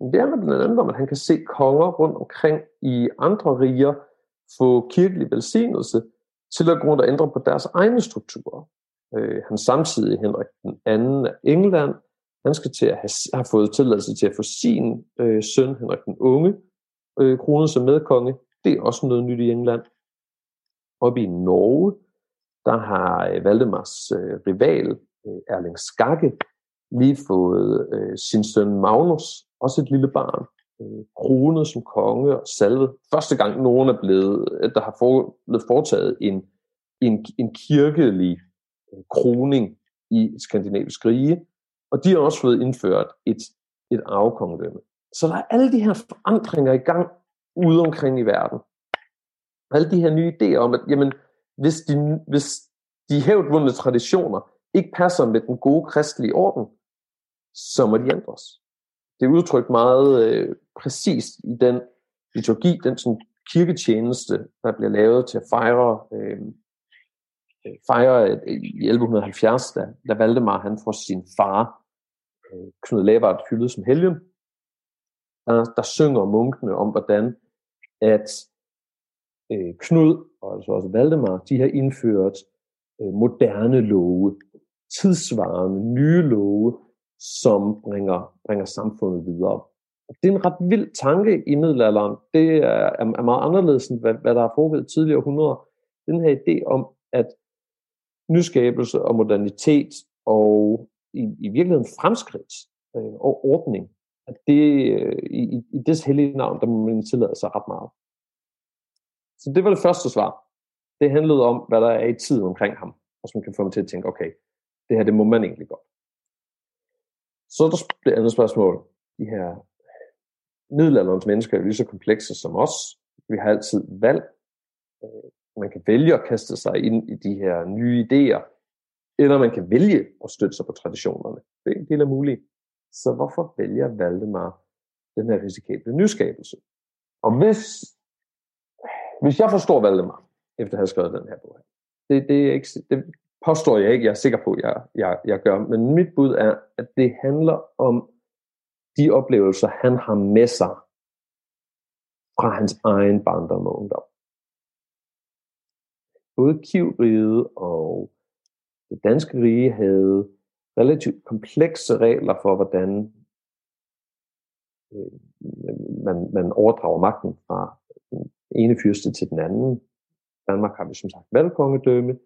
[SPEAKER 2] Det handler blandt andet om, at han kan se konger rundt omkring i andre riger få kirkelig velsignelse til at gå rundt og ændre på deres egne strukturer. øh, han samtidig Henrik den anden af England, han skal til at have, have fået tilladelse til at få sin øh, søn, Henrik den unge, øh, kronet som medkonge. Det er også noget nyt i England. Oppe i Norge, der har øh, Valdemars øh, rival, øh, Erling Skakke, lige fået øh, sin søn Magnus, også et lille barn, øh, kronet som konge og salvet. Første gang nogen er blevet, øh, der har for, blevet foretaget en, en, en kirkelig øh, kroning i skandinavisk rige, og de har også fået indført et, et arvekongedømme. Så der er alle de her forandringer i gang ude omkring i verden. Alle de her nye idéer om, at jamen, hvis de, hvis de hævdvundne traditioner ikke passer med den gode kristelige orden, så må de ændres. Det er udtrykt meget øh, præcist i den liturgi, den sådan, kirketjeneste, der bliver lavet til at fejre, øh, øh fejre øh, i 1170, da, da Valdemar han får sin far, øh, Knud Lavard, hyldet som helgen. Der, der synger munkene om, hvordan at øh, Knud og altså også Valdemar, de har indført øh, moderne love, tidsvarende nye love, som bringer, bringer samfundet videre. Det er en ret vild tanke i middelalderen. Det er, er meget anderledes end hvad, hvad der er foregået tidligere århundreder. Den her idé om, at nyskabelse og modernitet og i, i virkeligheden fremskridt øh, og ordning, at det øh, i, i des hellige navn, der må man tillade sig ret meget. Så det var det første svar. Det handlede om, hvad der er i tiden omkring ham, og som kan få ham til at tænke, okay, det her, det må man egentlig godt. Så er der det andet spørgsmål. De her middelalderens mennesker er lige så komplekse som os. Vi har altid valg. Øh, man kan vælge at kaste sig ind i de her nye idéer, eller man kan vælge at støtte sig på traditionerne. Det er en del af muligt. Så hvorfor vælger Valdemar den her risikable nyskabelse? Og hvis, hvis jeg forstår Valdemar, efter at have skrevet den her bog, det, det, er ikke, det påstår jeg ikke, jeg er sikker på, at jeg, jeg, jeg gør, men mit bud er, at det handler om de oplevelser, han har med sig fra hans egen barndom og ungdom. Både Kivriget og det danske rige havde relativt komplekse regler for, hvordan øh, man, man overdrager magten fra den ene fyrste til den anden. Danmark har vi som sagt valgkongedømme.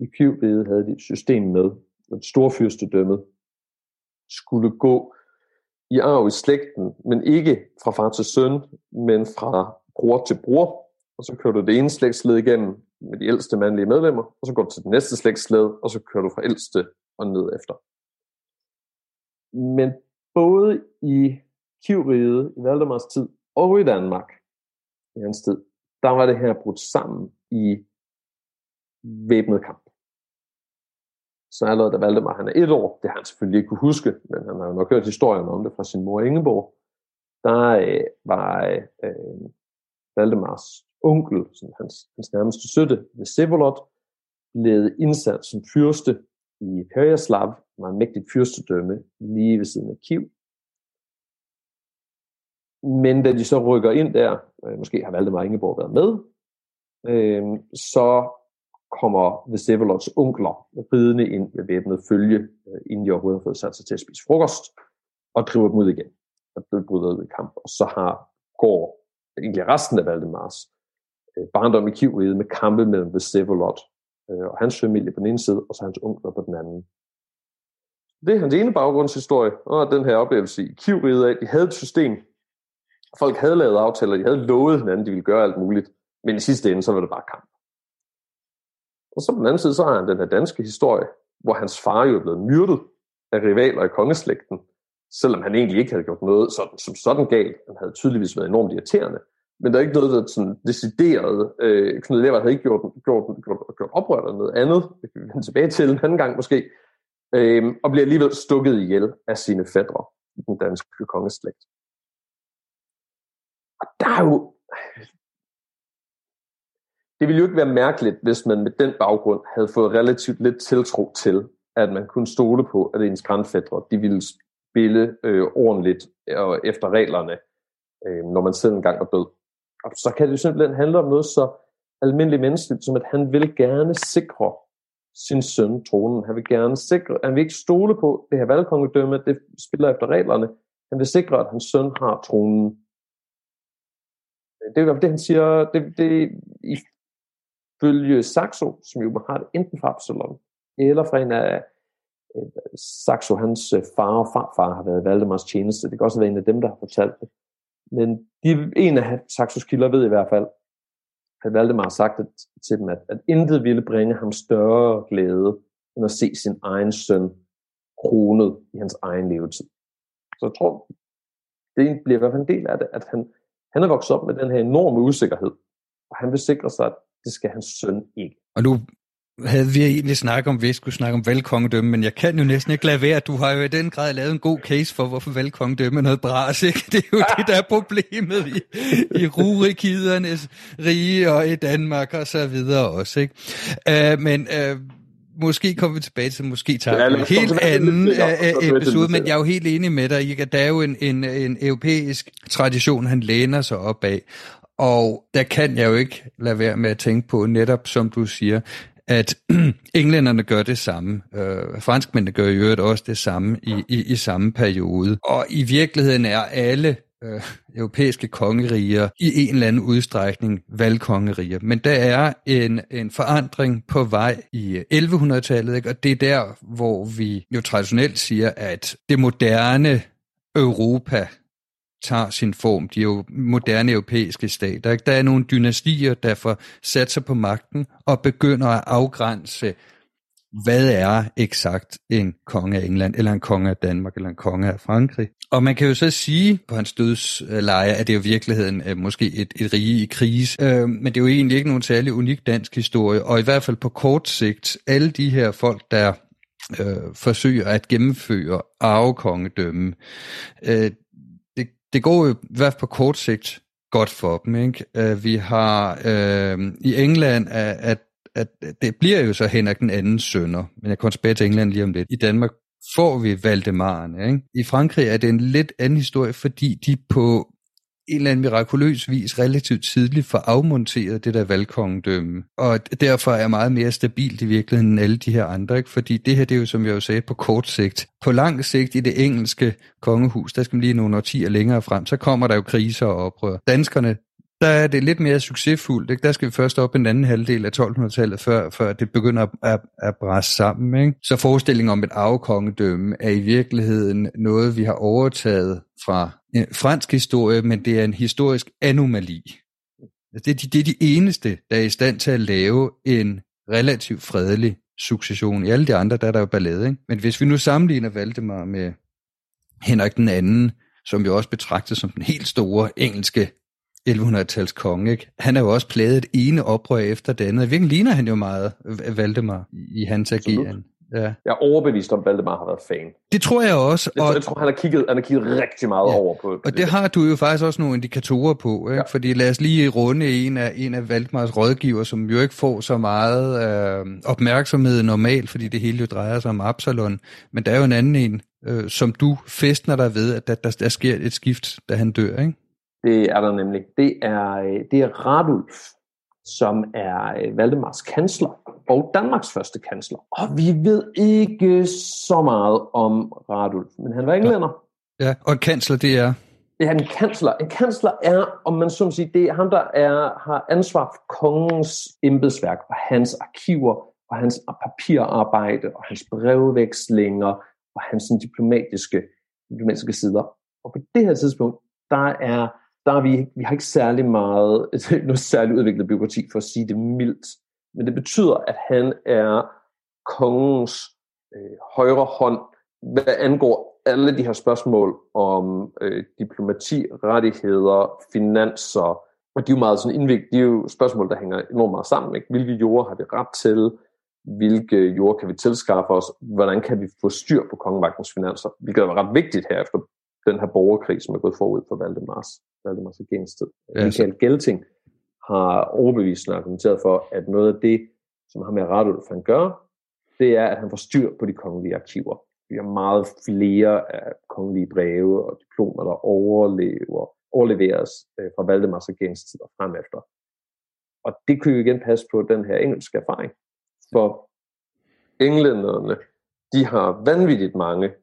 [SPEAKER 2] I Kivriget havde de et system med, at storfyrstedømmet skulle gå i arv i slægten, men ikke fra far til søn, men fra bror til bror. Og så kører du det ene slægtsled igennem med de ældste mandlige medlemmer, og så går du til det næste slægtsled, og så kører du fra ældste og ned efter. Men både i Kivriget, i Valdemars tid, og i Danmark, i hans tid, der var det her brudt sammen i væbnet kamp. Så allerede da Valdemar han er et år, det har han selvfølgelig ikke kunne huske, men han har jo nok hørt historien om det fra sin mor Ingeborg, der øh, var øh, Valdemars onkel, som hans, hans nærmeste søtte, Vsevolod, blev indsat som fyrste i Perjaslav, meget mægtigt fyrstedømme lige ved siden af Kiv. Men da de så rykker ind der, øh, måske har Valdemar Ingeborg været med, øh, så kommer Vsevolods onkler ridende ind med væbnet følge, øh, inden de overhovedet har fået sat sig til at spise frokost, og driver dem ud igen. Og det bryder ud i kamp. Og så har, går egentlig resten af Valdemars øh, barndom i Kivriget med kampe mellem Vsevolod øh, og hans familie på den ene side, og så hans onkler på den anden. Det er hans ene baggrundshistorie, og den her oplevelse i Kivriget af, de havde et system, folk havde lavet aftaler, de havde lovet hinanden, de ville gøre alt muligt, men i sidste ende, så var det bare kamp. Og så på den anden side, så har han den her danske historie, hvor hans far jo er blevet myrdet af rivaler i kongeslægten, selvom han egentlig ikke havde gjort noget sådan, som sådan galt. Han havde tydeligvis været enormt irriterende. Men der er ikke noget, der sådan decideret. Øh, Knud Levert havde ikke gjort, gjort, gjort, gjort oprør eller noget andet. Det kan vi vende tilbage til en anden gang måske. Øh, og bliver alligevel stukket ihjel af sine fædre i den danske kongeslægt. Og der er jo det ville jo ikke være mærkeligt, hvis man med den baggrund havde fået relativt lidt tiltro til, at man kunne stole på, at ens grandfædre, de ville spille øh, ordentligt og efter reglerne, øh, når man selv engang var død. Og så kan det jo simpelthen handle om noget så almindeligt menneskeligt, som at han vil gerne sikre sin søn tronen. Han vil gerne sikre, han vil ikke stole på det her valgkongedømme, det spiller efter reglerne. Han vil sikre, at hans søn har tronen. Det er det, han siger, det, det i følge Saxo, som jo har det enten fra Absalon, eller fra en af øh, Saxo, hans øh, far og farfar har været Valdemars tjeneste. Det kan også være en af dem, der har fortalt det. Men de, en af Saxos kilder ved i hvert fald, at Valdemar har sagt til dem, at, at intet ville bringe ham større glæde, end at se sin egen søn kronet i hans egen levetid. Så jeg tror, det bliver i hvert fald en del af det, at han, han er vokset op med den her enorme usikkerhed, og han vil sikre sig, at det skal hans søn ikke.
[SPEAKER 1] Og nu havde vi egentlig snakket om, at vi skulle snakke om valgkongedømme, men jeg kan jo næsten ikke lade være. Du har jo i den grad lavet en god case for, hvorfor valgkongedømme er noget bras, ikke? Det er jo det, der er problemet i, i rurikidernes rige og i Danmark og så videre også, ikke? Uh, men uh, måske kommer vi tilbage til, måske tager ja, en helt anden uh, episode, men jeg er jo helt enig med dig, ikke? der er jo en, en, en europæisk tradition, han læner sig op af, og der kan jeg jo ikke lade være med at tænke på, netop som du siger, at englænderne gør det samme. Øh, franskmændene gør i øvrigt også det samme i, i, i samme periode. Og i virkeligheden er alle øh, europæiske kongeriger i en eller anden udstrækning valgkongeriger. Men der er en, en forandring på vej i 1100-tallet, ikke? og det er der, hvor vi jo traditionelt siger, at det moderne Europa tager sin form. De er jo moderne europæiske stater. Ikke? Der er nogle dynastier, der får sat sig på magten og begynder at afgrænse, hvad er eksakt en konge af England, eller en konge af Danmark, eller en konge af Frankrig. Og man kan jo så sige på hans dødsleje, at det er jo i virkeligheden måske et, et rige i krise. Øh, men det er jo egentlig ikke nogen særlig unik dansk historie, og i hvert fald på kort sigt, alle de her folk, der øh, forsøger at gennemføre arvekongedømme, øh, det går jo i hvert fald på kort sigt godt for dem. Ikke? Øh, vi har øh, i England, at, at, at det bliver jo så Henrik den anden sønner, men jeg kommer tilbage til England lige om lidt. I Danmark får vi Valdemarerne. Ikke? I Frankrig er det en lidt anden historie, fordi de på en eller anden mirakuløs vis relativt tidligt får afmonteret det der valgkongedømme. Og derfor er meget mere stabilt i virkeligheden end alle de her andre, ikke? fordi det her, det er jo, som jeg jo sagde, på kort sigt. På lang sigt i det engelske kongehus, der skal man lige nogle årtier længere frem, så kommer der jo kriser og oprør. Danskerne, der er det lidt mere succesfuldt. Ikke? Der skal vi først op en anden halvdel af 1200-tallet, før, før det begynder at, at, at bræse sammen. Ikke? Så forestillingen om et arvekongedømme er i virkeligheden noget, vi har overtaget fra en fransk historie, men det er en historisk anomali. Altså, det, er de, det er de eneste, der er i stand til at lave en relativt fredelig succession. I alle de andre, der er der jo ballade. Ikke? Men hvis vi nu sammenligner Valdemar med Henrik den anden, som jo også betragtes som den helt store engelske 1100-tals konge, ikke? han er jo også plaget et ene oprør efter det andet. Virkelig ligner han jo meget Valdemar i hans ageren.
[SPEAKER 2] Ja. Jeg er overbevist om, at Valdemar har været fan.
[SPEAKER 1] Det tror jeg også.
[SPEAKER 2] Jeg, og, jeg tror, han har kigget, han har kigget rigtig meget ja. over på, på
[SPEAKER 1] Og det, det har du jo faktisk også nogle indikatorer på. Ikke? Ja. Fordi lad os lige runde en af, en af Valdemars rådgiver, som jo ikke får så meget øh, opmærksomhed normalt, fordi det hele jo drejer sig om Absalon. Men der er jo en anden en, øh, som du festner dig ved, at der, der, der sker et skift, da han dør. Ikke?
[SPEAKER 2] Det er der nemlig. Det er, øh, det er Radulf, som er øh, Valdemars kansler og Danmarks første kansler. Og vi ved ikke så meget om Radulf, men han var englænder.
[SPEAKER 1] Ja, og en kansler, det er?
[SPEAKER 2] Ja, en kansler. En kansler er, om man så sige, det er ham, der er, har ansvar for kongens embedsværk og hans arkiver og hans papirarbejde og hans brevvekslinger og hans diplomatiske, diplomatiske sider. Og på det her tidspunkt, der er der er vi, vi har ikke særlig meget, altså, noget særligt udviklet byråkrati, for at sige det mildt. Men det betyder, at han er kongens øh, højre hånd, hvad angår alle de her spørgsmål om øh, diplomati, rettigheder, finanser, og de er jo meget sådan indvigt, de er jo spørgsmål, der hænger enormt meget sammen. Ikke? Hvilke jorder har vi ret til? Hvilke jorder kan vi tilskaffe os? Hvordan kan vi få styr på kongemagtens finanser? Hvilket er ret vigtigt her efter den her borgerkrig, som er gået forud for Valdemars, Valdemars regeringstid. Ja, Michael Gelting har overbevisende argumenteret for, at noget af det, som har med Radulf han gør, det er, at han får styr på de kongelige arkiver. Vi har meget flere af kongelige breve og diplomer, der overlever, overleveres øh, fra Valdemars regeringstid og frem efter. Og det kunne jo igen passe på den her engelske erfaring. For englænderne, de har vanvittigt mange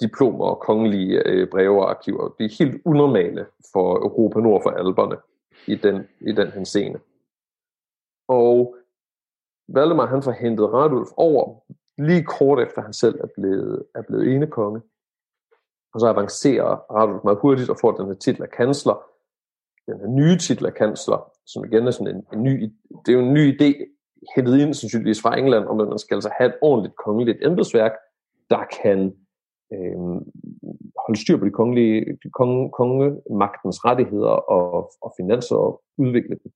[SPEAKER 2] diplomer og kongelige øh, breve og arkiver. Det er helt unormale for Europa nord for alberne i den, i den henseende. Og Valdemar han får hentet Radulf over lige kort efter han selv er blevet, er blevet enekonge. Og så avancerer Radulf meget hurtigt og får den her titel af kansler. Den her nye titel af kansler, som igen er sådan en, en ny, det er jo en ny idé, hentet ind sandsynligvis fra England, om at man skal altså have et ordentligt kongeligt embedsværk, der kan øh, holde styr på de kongelige, de konge, kongemagtens rettigheder og, og finanser og udvikle dem.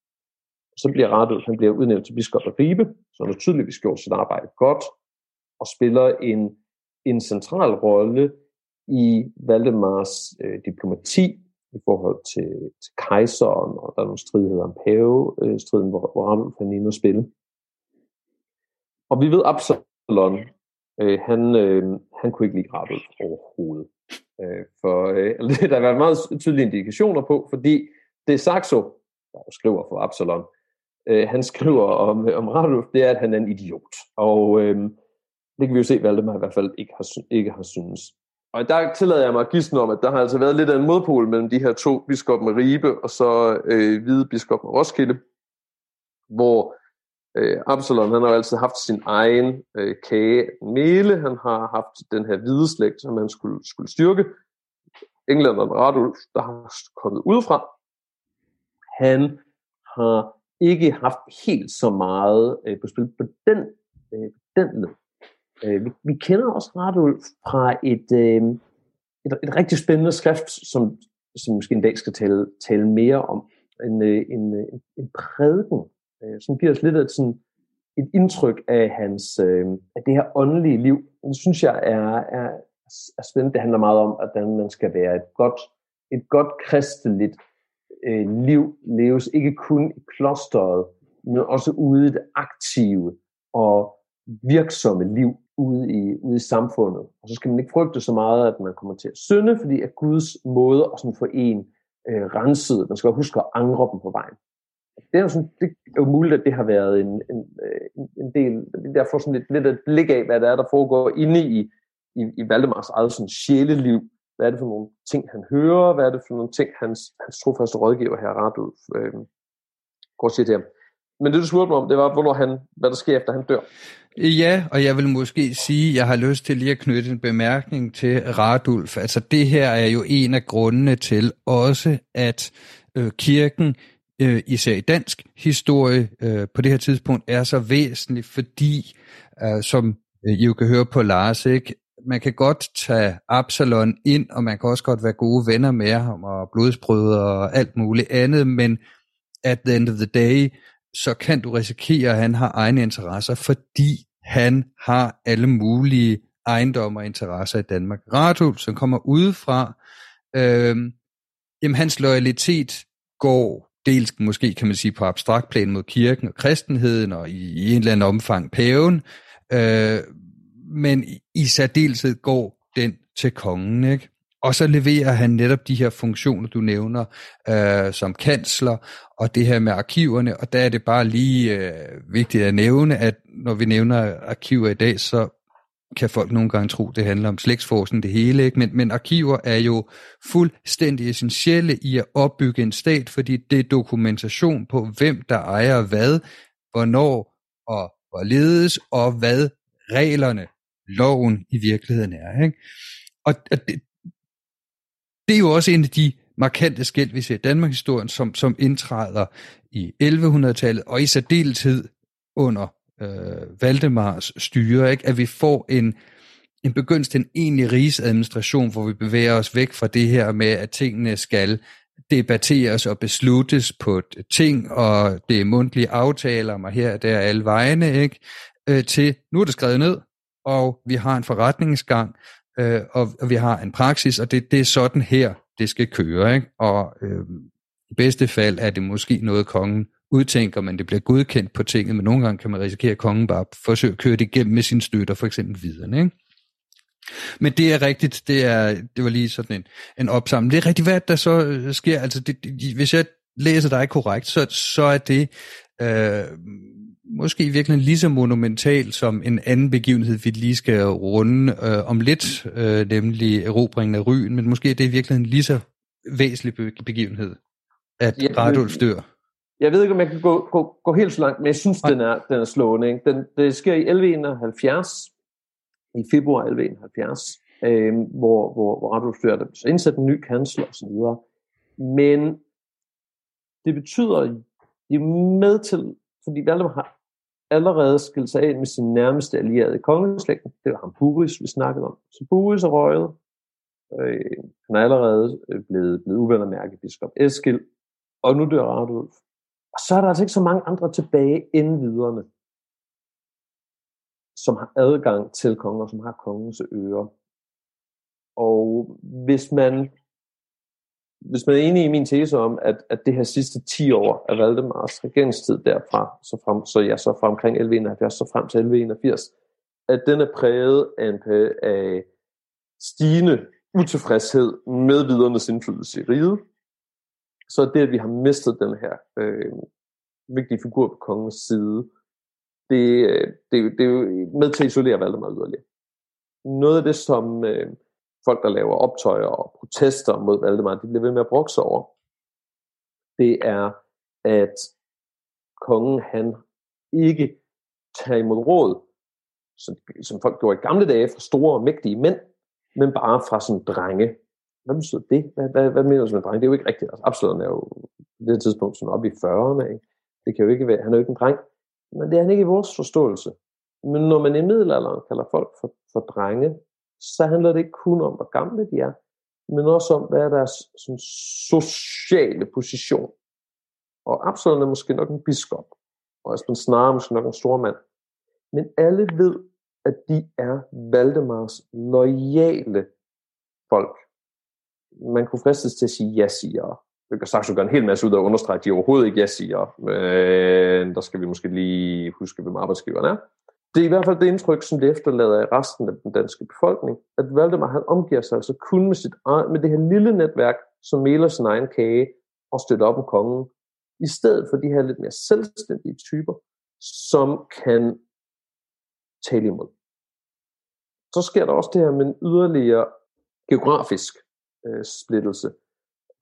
[SPEAKER 2] Så bliver Radulf, han bliver udnævnt til biskop af Ribe, så han har tydeligvis gjort sit arbejde godt, og spiller en, en central rolle i Valdemars øh, diplomati i forhold til, til kejseren, og der er nogle stridigheder om pave-striden, øh, hvor, hvor Radulf han er inde og spille. Og vi ved Absalon, øh, han, øh, han kunne ikke lide Radulf overhovedet. Øh, for øh, der har været meget tydelige indikationer på, fordi det Saxo, der skriver for Absalon, øh, han skriver om, øh, om Radulf, det er, at han er en idiot. Og øh, det kan vi jo se, Valdemar i hvert fald ikke har, ikke har synes. Og der tillader jeg mig at gisne om, at der har altså været lidt af en modpol mellem de her to biskop med Ribe og så øh, hvide biskop med Roskilde, hvor øh, Absalon han har jo altid haft sin egen øh, kage mele, han har haft den her hvide slægt, som han skulle, skulle styrke. Englænderen Radulf, der har kommet udefra, han har ikke haft helt så meget øh, på spil på den, øh, den led. Øh, vi, vi kender også Radulf fra et, øh, et, et rigtig spændende skrift, som, som måske en dag skal tale, tale mere om. En, øh, en, øh, en prædiken, øh, som giver os lidt af sådan et indtryk af hans øh, af det her åndelige liv. Det synes jeg er, er, er spændende. Det handler meget om, at man skal være et godt, et godt kristeligt øh, liv leves ikke kun i klosteret, men også ude i det aktive og virksomme liv ude i, ude i samfundet. Og så skal man ikke frygte så meget, at man kommer til at synde, fordi at Guds måde at sådan få en øh, renset, man skal huske at angre dem på vejen. Det er, jo sådan, det er jo muligt, at det har været en, en, øh, en, del, der får sådan lidt, lidt et blik af, hvad der er, der foregår inde i, i, i Valdemars eget sådan sjæleliv. Hvad er det for nogle ting, han hører? Hvad er det for nogle ting, hans, hans trofaste rådgiver her, Radulf, øh, går og siger til ham. Men det, du spurgte mig om, det var, hvornår han, hvad der sker, efter han dør.
[SPEAKER 1] Ja, og jeg vil måske sige, at jeg har lyst til lige at knytte en bemærkning til Radulf. Altså det her er jo en af grundene til også, at øh, kirken, øh, især i dansk historie, øh, på det her tidspunkt er så væsentlig, fordi, øh, som øh, I jo kan høre på Lars, ikke, man kan godt tage Absalon ind, og man kan også godt være gode venner med ham, og blodsbrød og alt muligt andet, men at the end of the day, så kan du risikere, at han har egne interesser, fordi han har alle mulige ejendomme og interesser i Danmark. Radulf, som kommer udefra, øh, jamen hans loyalitet går dels måske, kan man sige, på abstrakt plan mod kirken og kristenheden, og i, i en eller anden omfang paven, øh, men i særdeleshed går den til kongen, ikke? Og så leverer han netop de her funktioner, du nævner, øh, som kansler, og det her med arkiverne, og der er det bare lige øh, vigtigt at nævne, at når vi nævner arkiver i dag, så kan folk nogle gange tro, det handler om slægtsforskning det hele, ikke? Men, men arkiver er jo fuldstændig essentielle i at opbygge en stat, fordi det er dokumentation på, hvem der ejer hvad, hvornår og hvorledes, og hvad reglerne, loven i virkeligheden er. Ikke? Og, og det, det er jo også en af de markante skæld, vi ser i Danmarks historien, som, som indtræder i 1100-tallet, og i særdeleshed under øh, Valdemars styre, ikke? at vi får en, en begyndelse til en egentlig rigsadministration, hvor vi bevæger os væk fra det her med, at tingene skal debatteres og besluttes på et ting, og det er mundtlige aftaler, og her og der alle vegne, ikke? Øh, til nu er det skrevet ned, og vi har en forretningsgang, øh, og, og vi har en praksis, og det, det er sådan her, det skal køre. Ikke? Og øh, i bedste fald er det måske noget, kongen udtænker, men det bliver godkendt på tinget, men nogle gange kan man risikere, at kongen bare forsøger at køre det igennem med sine støtter, for eksempel videre. Ikke? Men det er rigtigt, det, er, det var lige sådan en, en opsamling. Det er rigtigt, hvad der så øh, sker. Altså, det, det, hvis jeg læser dig korrekt, så, så er det øh, måske virkelig lige så monumental som en anden begivenhed, vi lige skal runde øh, om lidt, øh, nemlig erobringen af Ryen, men måske det er virkelig en lige så væsentlig begivenhed, at ja, Radulf dør.
[SPEAKER 2] Jeg ved ikke, om jeg kan gå, gå, gå helt så langt, men jeg synes, den er, den er slående. Ikke? Den, det sker i 1171, i februar 1171, øh, hvor, hvor, hvor Radulf så indsat en ny kansler osv. Men det betyder, de er med til, fordi Valdemar har allerede skilt sig af med sin nærmeste allierede i kongeslægten. Det var ham Buris, vi snakkede om. Så Buris er røget. Øh, han er allerede øh, blevet, blevet uvenner med biskop Eskil. Og nu dør Radulf. Og så er der altså ikke så mange andre tilbage end viderne, som har adgang til konger, som har kongens ører. Og hvis man hvis man er enig i min tese om, at, at det her sidste 10 år af Valdemars regeringstid derfra, så frem, så ja, så fra omkring 1171, så frem til 1181, at den er præget af, en, af stigende utilfredshed med vidernes indflydelse i riget, så det, at vi har mistet den her øh, vigtige figur på kongens side, det, øh, det, det er jo med til at isolere Valdemar yderligere. Noget af det, som øh, folk, der laver optøjer og protester mod Valdemar, de bliver ved med at brokse over, det er, at kongen han ikke tager imod råd, som, som folk gjorde i gamle dage fra store og mægtige mænd, men bare fra sådan drenge. Hvad betyder det? Hvad, hvad, hvad mener du med dreng? Det er jo ikke rigtigt. Altså, Absalon er jo på det tidspunkt sådan oppe i 40'erne. Ikke? Det kan jo ikke være, han er jo ikke en dreng. Men det er han ikke i vores forståelse. Men når man i middelalderen kalder folk for, for drenge, så handler det ikke kun om, hvor gamle de er, men også om, hvad er deres sådan, sociale position. Og Absalon er måske nok en biskop, og Aspen Snare måske nok en stor mand. Men alle ved, at de er Valdemars lojale folk. Man kunne fristes til at sige ja-siger. Det kan sagtens gøre en hel masse ud af at understrege, at de overhovedet ikke ja-siger. Men der skal vi måske lige huske, hvem arbejdsgiveren er. Det er i hvert fald det indtryk, som det efterlader i resten af den danske befolkning, at Valdemar han omgiver sig altså kun med, sit, med det her lille netværk, som meler sin egen kage og støtter op om kongen, i stedet for de her lidt mere selvstændige typer, som kan tale imod. Så sker der også det her med en yderligere geografisk øh, splittelse.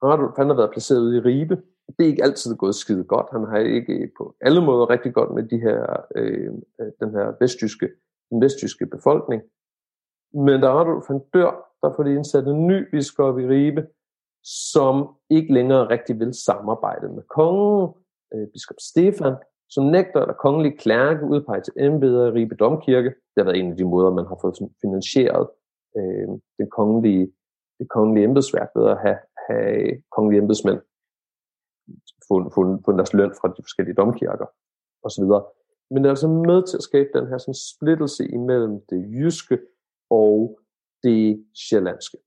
[SPEAKER 2] Radulf han har været placeret ude i Ribe, det er ikke altid gået skide godt. Han har ikke på alle måder rigtig godt med de her, øh, øh den her vestjyske, den vestjyske befolkning. Men da Radulf han dør, der får de indsat en ny biskop i Ribe, som ikke længere rigtig vil samarbejde med kongen, øh, biskop Stefan, som nægter at kongelig klærke udpeger til embeder i Ribe Domkirke. Det har været en af de måder, man har fået finansieret øh, den kongelige, det kongelige embedsværk ved at have, have øh, kongelige embedsmænd fundet fund, fund deres løn fra de forskellige domkirker osv. Men det er altså med til at skabe den her sådan, splittelse imellem det jyske og det sjællandske.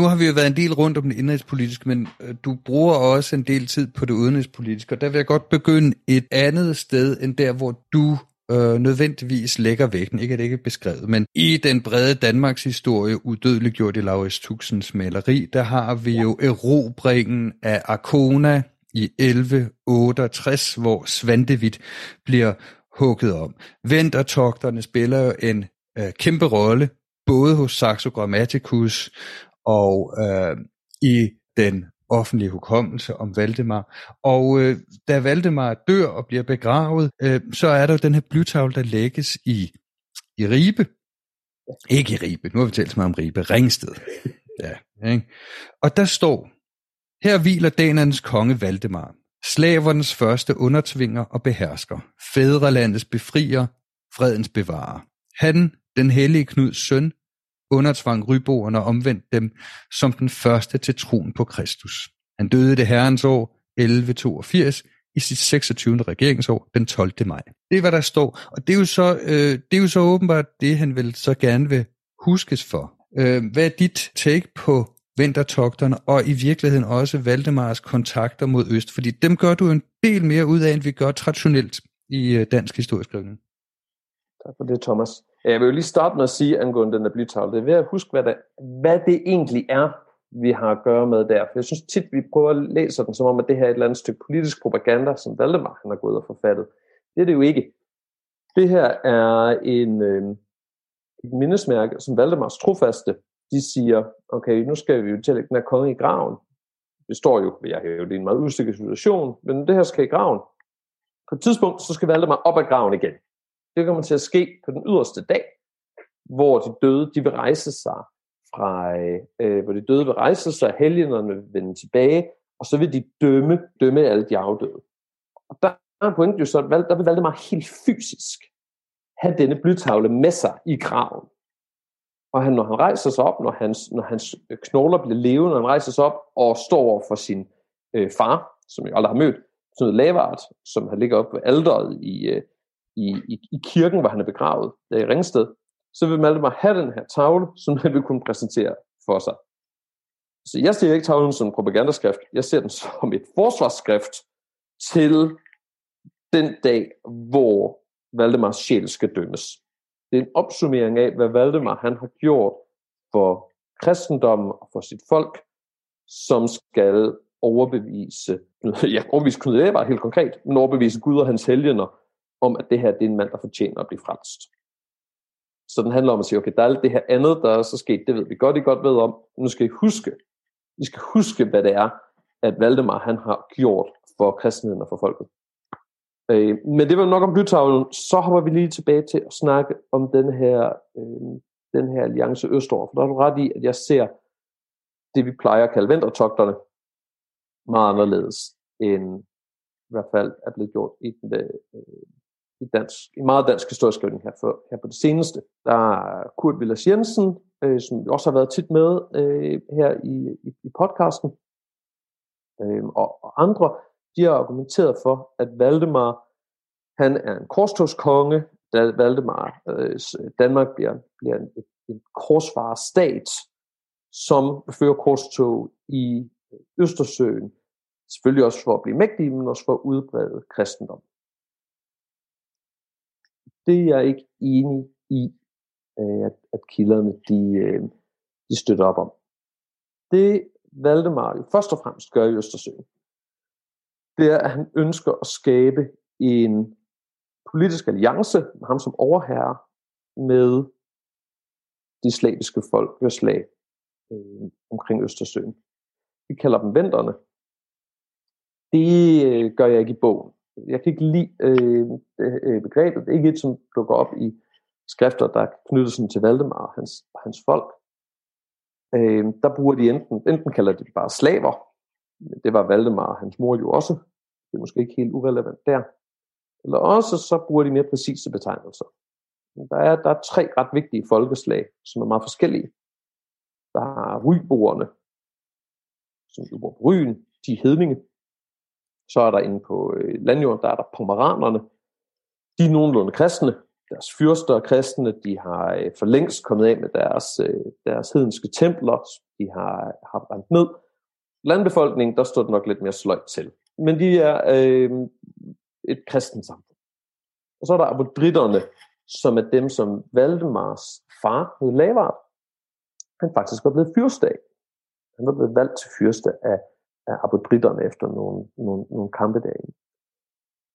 [SPEAKER 1] Nu har vi jo været en del rundt om det indrigspolitiske, men øh, du bruger også en del tid på det udenrigspolitiske, og der vil jeg godt begynde et andet sted, end der, hvor du øh, nødvendigvis lægger vægten. Ikke at det ikke er beskrevet, men i den brede Danmarks historie, udødeliggjort i Laurits Tuxens maleri, der har vi jo erobringen af Arkona i 1168, hvor Svantevit bliver hugget om. Ventertogterne spiller jo en øh, kæmpe rolle, både hos Saxo Grammaticus og øh, i den offentlige hukommelse om Valdemar. Og øh, da Valdemar dør og bliver begravet, øh, så er der jo den her blytavle, der lægges i, i Ribe. Ikke i Ribe, nu har vi talt meget om Ribe, Ringsted. Ja, ikke? Og der står, her hviler danernes konge Valdemar, slavernes første undertvinger og behersker, fædrelandets befrier, fredens bevarer. Han, den hellige Knuds søn, undertvang ryboerne og omvendte dem som den første til troen på Kristus. Han døde det herrens år 1182 i sit 26. regeringsår den 12. maj. Det er, hvad der står, og det er jo så, øh, det er jo så åbenbart det, han vil så gerne vil huskes for. Øh, hvad er dit take på vintertogterne, og i virkeligheden også Valdemars kontakter mod øst? Fordi dem gør du en del mere ud af, end vi gør traditionelt i øh, dansk historieskrivning.
[SPEAKER 2] Tak for det, Thomas. Øh, jeg vil jo lige starte med at sige angående den der blytavle. Det er ved at huske, hvad det, hvad det egentlig er, vi har at gøre med der. For jeg synes tit, vi prøver at læse den, som om, at det her er et eller andet stykke politisk propaganda, som Valdemar han har gået og forfattet. Det er det jo ikke. Det her er en, øh, et mindesmærke, som Valdemars trofaste, de siger, okay, nu skal vi jo til den her konge i graven. Det står jo, jeg har jo det er en meget usikker situation, men det her skal i graven. På et tidspunkt, så skal Valdemar op af graven igen. Det kommer til at ske på den yderste dag, hvor de døde, de vil rejse sig fra, øh, hvor de døde vil rejse sig, helgenerne vil vende tilbage, og så vil de dømme, dømme alle de afdøde. Og der er pointen jo så, at der vil Valdemar helt fysisk have denne blytavle med sig i graven. Og han, når han rejser sig op, når hans, når hans knogler bliver levende, når han rejser sig op og står over for sin øh, far, som jeg aldrig har mødt, sådan noget lavart, som han ligger op ved alderet i, øh, i, i, i kirken, hvor han er begravet, der i Ringsted, så vil Valdemar have den her tavle, som han vil kunne præsentere for sig. Så jeg ser ikke tavlen som en propagandaskrift, jeg ser den som et forsvarsskrift til den dag, hvor Valdemars sjæl skal dømmes. Det er en opsummering af, hvad Valdemar han har gjort for kristendommen og for sit folk, som skal overbevise, ja, overbevise Knud Eber helt konkret, men overbevise Gud og hans helgener om, at det her det er en mand, der fortjener at blive frelst. Så den handler om at sige, okay, der er alt det her andet, der er så sket, det ved vi godt, I godt ved om. Nu skal I huske, I skal huske, hvad det er, at Valdemar han har gjort for kristenheden og for folket. Øh, men det var nok om blytavlen. Så hopper vi lige tilbage til at snakke om den her, øh, den her alliance østover. For der er du ret i, at jeg ser det, vi plejer at kalde ventertogterne, meget anderledes end i hvert fald er blevet gjort i den, øh, i, dansk, i meget dansk historieskrivning her, for, her på det seneste. Der er Kurt Villas Jensen, øh, som også har været tit med øh, her i, i, i podcasten, øh, og, og andre, de har argumenteret for, at Valdemar, han er en korstogskonge, da Valdemar, øh, Danmark bliver, bliver en, en korsfarerstat, som fører korstog i Østersøen, selvfølgelig også for at blive mægtige, men også for at udbrede kristendom det er jeg ikke enig i, øh, at, at kilderne de, øh, de støtter op om. Det Valdemar jo først og fremmest gør i Østersøen, det er, at han ønsker at skabe en politisk alliance med ham som overherre med de slaviske folk, slag øh, omkring Østersøen. Vi kalder dem venterne. Det øh, gør jeg ikke i bogen jeg kan ikke lide øh, øh, begrebet. Det er ikke et, som dukker op i skrifter, der knytter sådan til Valdemar og hans, hans folk. Øh, der bruger de enten, enten kalder de det bare slaver, det var Valdemar og hans mor jo også, det er måske ikke helt urelevant der, eller også så bruger de mere præcise betegnelser. Der er, der er tre ret vigtige folkeslag, som er meget forskellige. Der er rygboerne, som jo bor på Ryen, de er hedninge, så er der inde på øh, landjorden, der er der pomeranerne. De er nogenlunde kristne. Deres fyrster er kristne. De har øh, for længst kommet af med deres, øh, deres hedenske templer. De har, har brændt ned. Landbefolkningen, der står det nok lidt mere sløjt til. Men de er øh, et kristent samfund. Og så er der abodritterne, som er dem, som Valdemars far hed Lavard, han faktisk var blevet fyrste af. Han var blevet valgt til fyrste af af apodritterne efter nogle, nogle, nogle kampe derinde.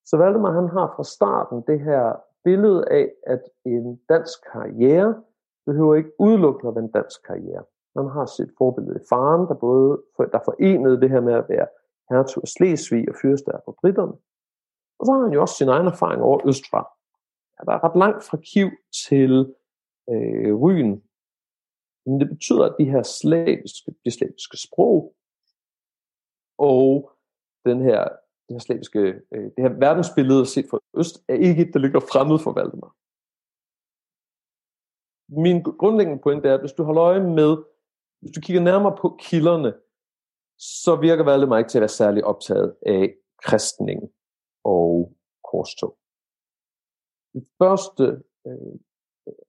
[SPEAKER 2] Så Valdemar han har fra starten det her billede af, at en dansk karriere behøver ikke udelukkende at være en dansk karriere. Man har sit forbillede i faren, der både der forenede det her med at være hertug af Slesvig og fyrste af britterne. Og så har han jo også sin egen erfaring over østfra. Ja, der er ret langt fra Kiv til øh, Ryen. Men det betyder, at de her slaviske, de slaviske sprog, og den her, det her slaviske, øh, det her verdensbillede set fra øst, er ikke et, der ligger fremmed for Valdemar. Min grundlæggende pointe er, at hvis du holder øje med, hvis du kigger nærmere på kilderne, så virker Valdemar ikke til at være særlig optaget af kristning og korstog. Det første øh,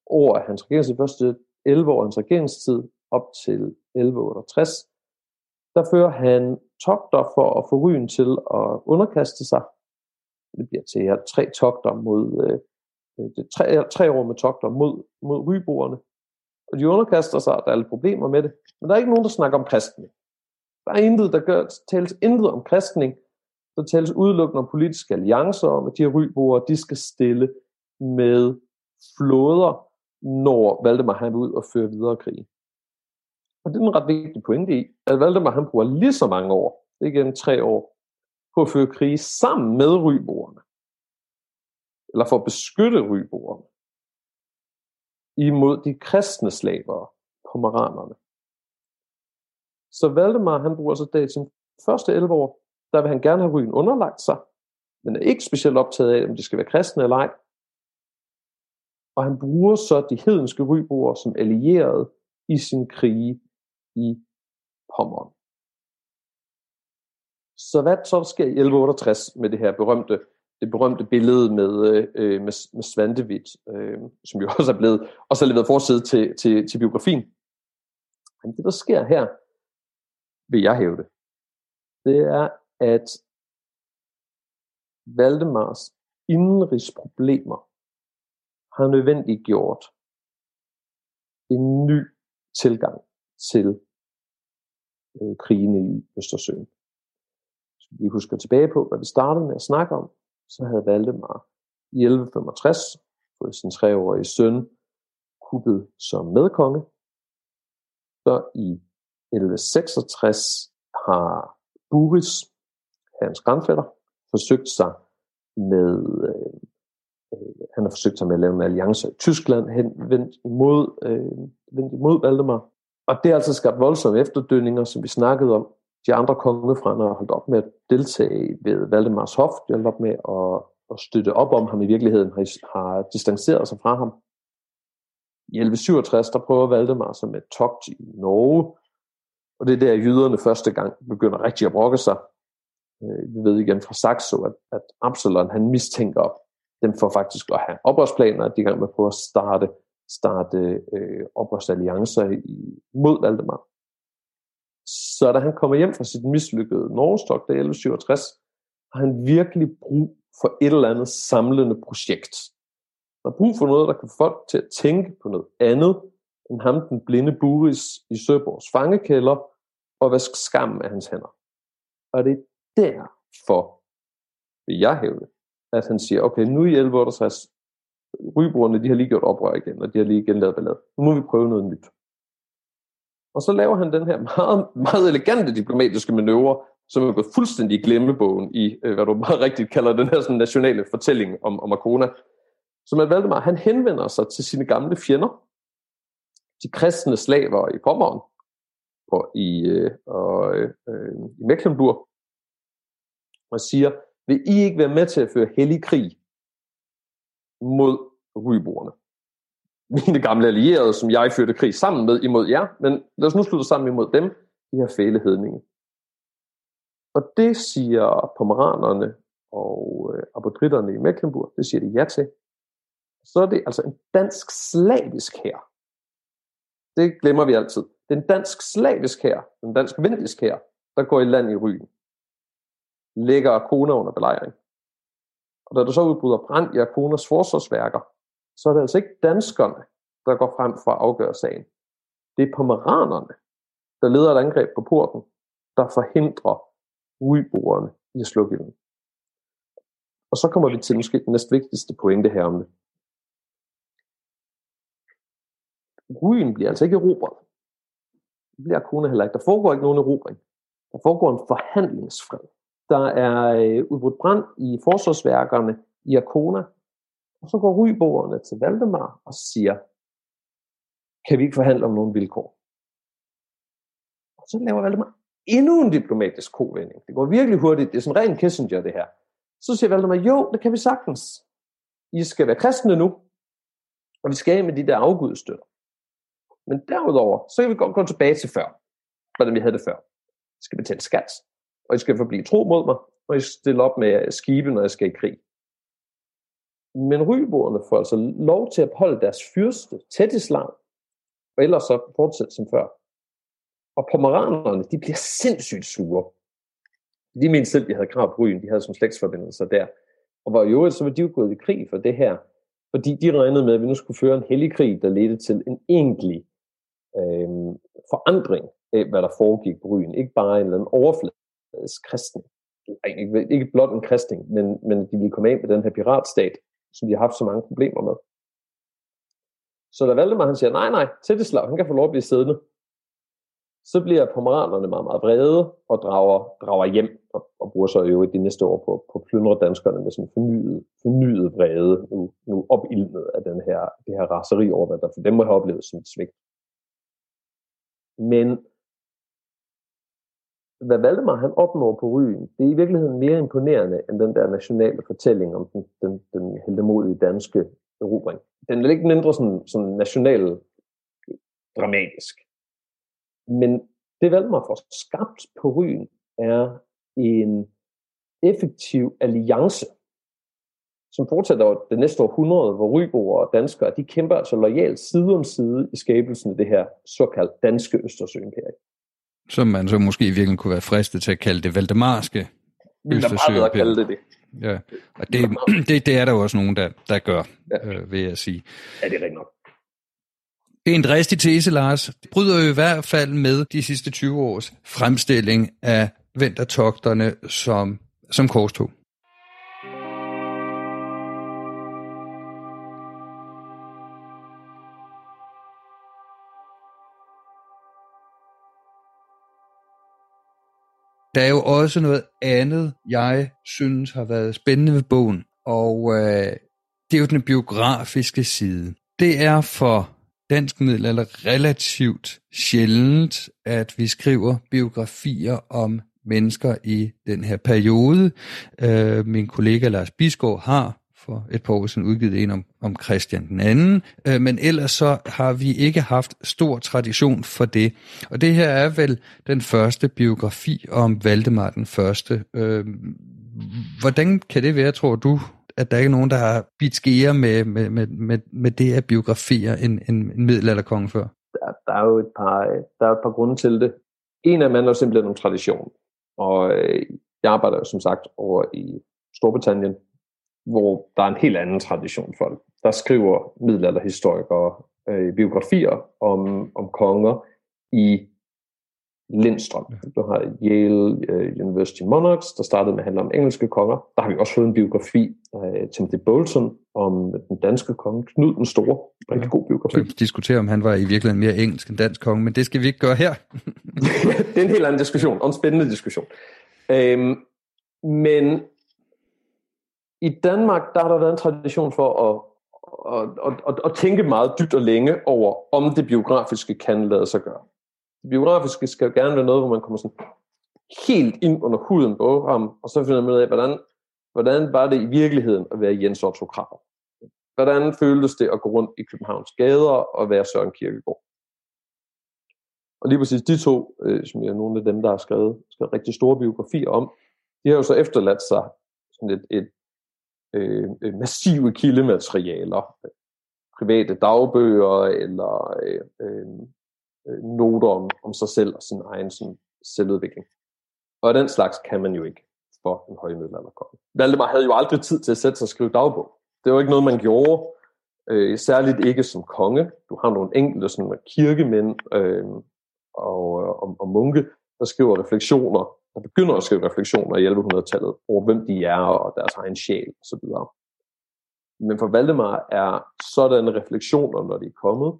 [SPEAKER 2] år af hans regeringstid, de første 11 år af hans regeringstid, op til 1168, der fører han togter for at få ryen til at underkaste sig. Det bliver til her tre togter mod, øh, øh det tre, tre år med togter mod, mod ryboerne. Og de underkaster sig, der er alle problemer med det. Men der er ikke nogen, der snakker om kristning. Der er intet, der gør, tales intet om kristning. Der tales udelukkende om politiske alliancer, om at de her ryboere, de skal stille med flåder, når Valdemar han vil ud og føre videre krig. Og det er en ret vigtig pointe i, at Valdemar han bruger lige så mange år, igen tre år, på at føre krig sammen med ryboerne. Eller for at beskytte ryboerne imod de kristne slavere, pomeranerne. Så Valdemar, han bruger så det sin første 11 år, der vil han gerne have ryen underlagt sig, men er ikke specielt optaget af, om de skal være kristne eller ej. Og han bruger så de hedenske ryboer som allierede i sin krige i Pommern. Så hvad så sker i 1168 med det her berømte det berømte billede med, øh, med, med Svantevit, øh, som jo også er blevet også er leveret forside til, til, til biografien. Men det, der sker her, vil jeg hæve det, det er, at Valdemars indenrigsproblemer har nødvendigt gjort en ny tilgang til øh, krigene i Østersøen. Hvis vi husker tilbage på, hvad vi startede med at snakke om, så havde Valdemar i 1165 fået sin treårige søn kuppet som medkonge. Så i 1166 har Buris, hans grandfætter, forsøgt sig med øh, øh, han har forsøgt sig med at lave en alliance i Tyskland hen, vendt imod, øh, vendt imod Valdemar. Og det har altså skabt voldsomme efterdønninger, som vi snakkede om de andre kongefrænder har holdt op med at deltage ved Valdemars hof. De har holdt op med at, at støtte op om ham i virkeligheden, har, har distanceret sig fra ham. I 1167, der prøver Valdemar sig med togt i Norge, og det er der, jyderne første gang begynder rigtig at brokke sig. Øh, vi ved igen fra Saxo, at, at Absalon han mistænker dem for faktisk at have oprørsplaner, at de er gang med at prøve at starte, starte øh, oprørsalliancer mod Valdemar. Så da han kommer hjem fra sit mislykkede Norgestok, er 1167, har han virkelig brug for et eller andet samlende projekt. Der har brug for noget, der kan få folk til at tænke på noget andet, end ham den blinde Buris i Søborgs fangekælder, og vaske skam af hans hænder. Og det er derfor, vil jeg hævde, at han siger, okay, nu i 1168, rybrugerne, de har lige gjort oprør igen, og de har lige igen lavet ballade. Nu må vi prøve noget nyt. Og så laver han den her meget, meget elegante diplomatiske manøvre, som er gået fuldstændig i glemmebogen i, øh, hvad du meget rigtigt kalder den her sådan, nationale fortælling om, om Arkona. Som at Valdemar, han henvender sig til sine gamle fjender, de kristne slaver i Pommern og i, øh, og, øh, i Mecklenburg, og siger, vil I ikke være med til at føre hellig krig mod ryborerne? Mine gamle allierede, som jeg førte krig sammen med imod jer, men lad os nu slutte sammen imod dem, de her fæle hedninge. Og det siger pomeranerne og øh, i Mecklenburg, det siger de ja til. Så er det altså en dansk slavisk her. Det glemmer vi altid. Det er en dansk slavisk her, en dansk vendisk her, der går i land i Ryen. Lægger Arkona under belejring. Og da der så udbryder brand i Arkonas forsvarsværker, så er det altså ikke danskerne, der går frem for at afgøre sagen. Det er pomeranerne, der leder et angreb på porten, der forhindrer uiborerne i at slukke den. Og så kommer vi til måske den næst vigtigste pointe her om det. Ryen bliver altså ikke erobret. Det bliver kone heller ikke. Der foregår ikke nogen erobring. Der foregår en forhandlingsfred. Der er øh, udbrudt brand i forsvarsværkerne i Arkona, og så går ryboerne til Valdemar og siger, kan vi ikke forhandle om nogle vilkår? Og så laver Valdemar endnu en diplomatisk kovending. Det går virkelig hurtigt. Det er sådan ren Kissinger, det her. Så siger Valdemar, jo, det kan vi sagtens. I skal være kristne nu, og vi skal af med de der afgudstøtter. Men derudover, så kan vi godt gå tilbage til før, hvordan vi havde det før. I skal betale skat, og I skal forblive tro mod mig, og I skal stille op med skibe, når jeg skal i krig. Men ryboerne får altså lov til at holde deres fyrste tæt i slag, og ellers så fortsætte som før. Og pomeranerne, de bliver sindssygt sure. De mente selv, de havde krav på ryen, de havde som slægtsforbindelser der. Og hvor i øvrigt, så var de jo gået i krig for det her Fordi de regnede med, at vi nu skulle føre en hellig krig, der ledte til en egentlig øh, forandring af, hvad der foregik på ryen. Ikke bare en eller anden overfladisk kristning. Ikke, ikke blot en kristning, men, men de ville komme af med den her piratstat, som de har haft så mange problemer med. Så da Valdemar han siger, nej, nej, Tætteslav, han kan få lov at blive siddende så bliver pomeranerne meget, meget vrede og drager, drager hjem og, og bruger så jo de næste år på, på plyndre danskerne med sådan fornyet, fornyet vrede, nu, nu opildnet af den her, det her raseri over, hvad der for dem må have oplevet som et svigt. Men hvad Valdemar han opnår på Ryen, det er i virkeligheden mere imponerende end den der nationale fortælling om den, den, den heldemodige danske erobring. Den er ikke mindre sådan, sådan national dramatisk. Men det Valdemar får skabt på Ryen er en effektiv alliance, som fortsætter det næste århundrede, hvor ryboer og danskere, de kæmper altså lojalt side om side i skabelsen af det her såkaldt danske Østersøimperium.
[SPEAKER 1] Som man så måske virkelig kunne være fristet til at kalde det Valdemarske
[SPEAKER 2] Østersøimperium. kalde det det.
[SPEAKER 1] Ja, og det, det, det er der jo også nogen, der, der gør, ja. øh, vil jeg sige.
[SPEAKER 2] Ja, det er rigtigt nok.
[SPEAKER 1] En dristig tese, Lars. Bryder jo i hvert fald med de sidste 20 års fremstilling af ventertogterne som, som korstog. Der er jo også noget andet, jeg synes har været spændende ved bogen, og øh, det er jo den biografiske side. Det er for dansk middelalder relativt sjældent, at vi skriver biografier om mennesker i den her periode. Øh, min kollega Lars Bisgaard har for et par år siden udgivet en om, om Christian den anden, øh, men ellers så har vi ikke haft stor tradition for det. Og det her er vel den første biografi om Valdemar den første. Øh, hvordan kan det være, tror du, at der ikke er nogen, der har bidt skære med, med, med, med, med det at biografere en, en, en middelalderkonge før?
[SPEAKER 2] Der, der, er jo et par, der er et par grunde til det. En af dem er simpelthen en tradition. Og øh, jeg arbejder jo som sagt over i Storbritannien, hvor der er en helt anden tradition for det. Der skriver middelalderhistorikere øh, biografier om, om konger i Lindstrøm. Du har Yale uh, University Monarchs, der startede med at handle om engelske konger. Der har vi også fået en biografi af Timothy Bolton om den danske konge, Knud den Store. Rigtig god biografi.
[SPEAKER 1] Vi diskuterer, om han var i virkeligheden mere engelsk end dansk konge, men det skal vi ikke gøre her.
[SPEAKER 2] det er en helt anden diskussion, og en spændende diskussion. Øhm, men i Danmark, der har der været en tradition for at, at, at, at, at tænke meget dybt og længe over, om det biografiske kan lade sig gøre det biografiske skal jo gerne være noget, hvor man kommer sådan helt ind under huden på ham, og så finder man ud af, hvordan, hvordan var det i virkeligheden at være Jens Otto Krav? Hvordan føltes det at gå rundt i Københavns gader og være Søren Kirkegaard? Og lige præcis de to, øh, som er nogle af dem, der har skrevet, skrevet rigtig store biografier om, de har jo så efterladt sig sådan et, et Øh, øh, massive kildematerialer, private dagbøger eller øh, øh, øh, noter om, om sig selv og sin egen sådan, selvudvikling. Og den slags kan man jo ikke for en højmiddelalderkonge. Valdemar havde jo aldrig tid til at sætte sig og skrive dagbog. Det var ikke noget, man gjorde, øh, særligt ikke som konge. Du har nogle enkelte sådan, kirkemænd øh, og, og, og munke, der skriver refleksioner, der begynder at skrive refleksioner i 1100-tallet over, hvem de er og deres egen sjæl osv. Men for Valdemar er sådanne refleksioner, når de er kommet,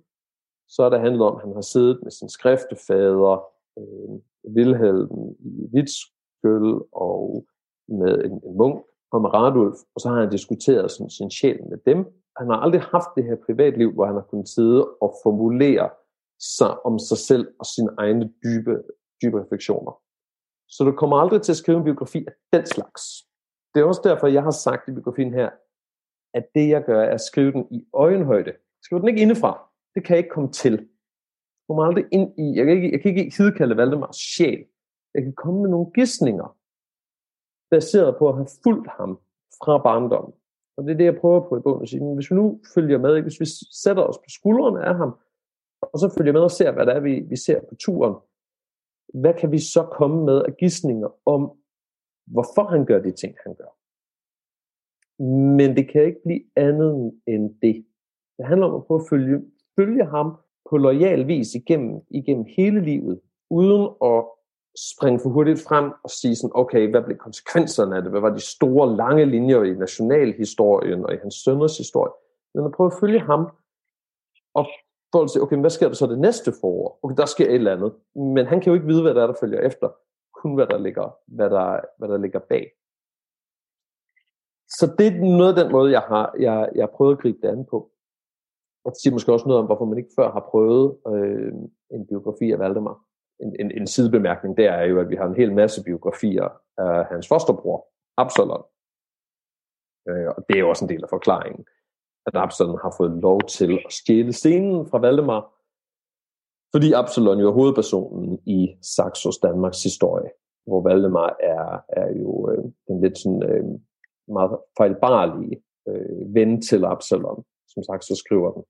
[SPEAKER 2] så er det handlet om, at han har siddet med sin skriftefader, øh, Vilhelm i Vitskøl, og med en, en munk, og med Radulf, og så har han diskuteret sådan, sin sjæl med dem. Han har aldrig haft det her privatliv, hvor han har kunnet sidde og formulere sig om sig selv og sine egne dybe, dybe refleksioner. Så du kommer aldrig til at skrive en biografi af den slags. Det er også derfor, jeg har sagt i biografien her, at det jeg gør, er at skrive den i øjenhøjde. Skriv den ikke indefra det kan jeg ikke komme til. Jeg kommer aldrig ind i, jeg kan ikke, jeg kan ikke hidkalde Valdemars sjæl. Jeg kan komme med nogle gissninger, baseret på at have fulgt ham fra barndommen. Og det er det, jeg prøver på i bogen at sige. Hvis vi nu følger med, hvis vi sætter os på skuldrene af ham, og så følger med og ser, hvad det er, vi, vi ser på turen, hvad kan vi så komme med af gissninger om, hvorfor han gør de ting, han gør? Men det kan ikke blive andet end det. Det handler om at prøve at følge, følge ham på lojal vis igennem, igennem hele livet, uden at springe for hurtigt frem og sige sådan, okay, hvad blev konsekvenserne af det? Hvad var de store, lange linjer i nationalhistorien og i hans sønners historie? Men at prøve at følge ham og for at se, okay, hvad sker der så det næste forår? Okay, der sker et eller andet. Men han kan jo ikke vide, hvad der er, der følger efter. Kun hvad der ligger, hvad der, hvad der ligger bag. Så det er noget af den måde, jeg har, jeg, jeg har prøvet at gribe det an på. Og det siger måske også noget om, hvorfor man ikke før har prøvet øh, en biografi af Valdemar. En, en, en sidebemærkning der er jo, at vi har en hel masse biografier af hans fosterbror, Absalon. Øh, og det er jo også en del af forklaringen at Absalon har fået lov til at stjæle scenen fra Valdemar, fordi Absalon jo er hovedpersonen i Saxos Danmarks historie, hvor Valdemar er, er jo øh, den lidt sådan øh, meget fejlbarlige øh, ven til Absalon, som Saxo skriver den,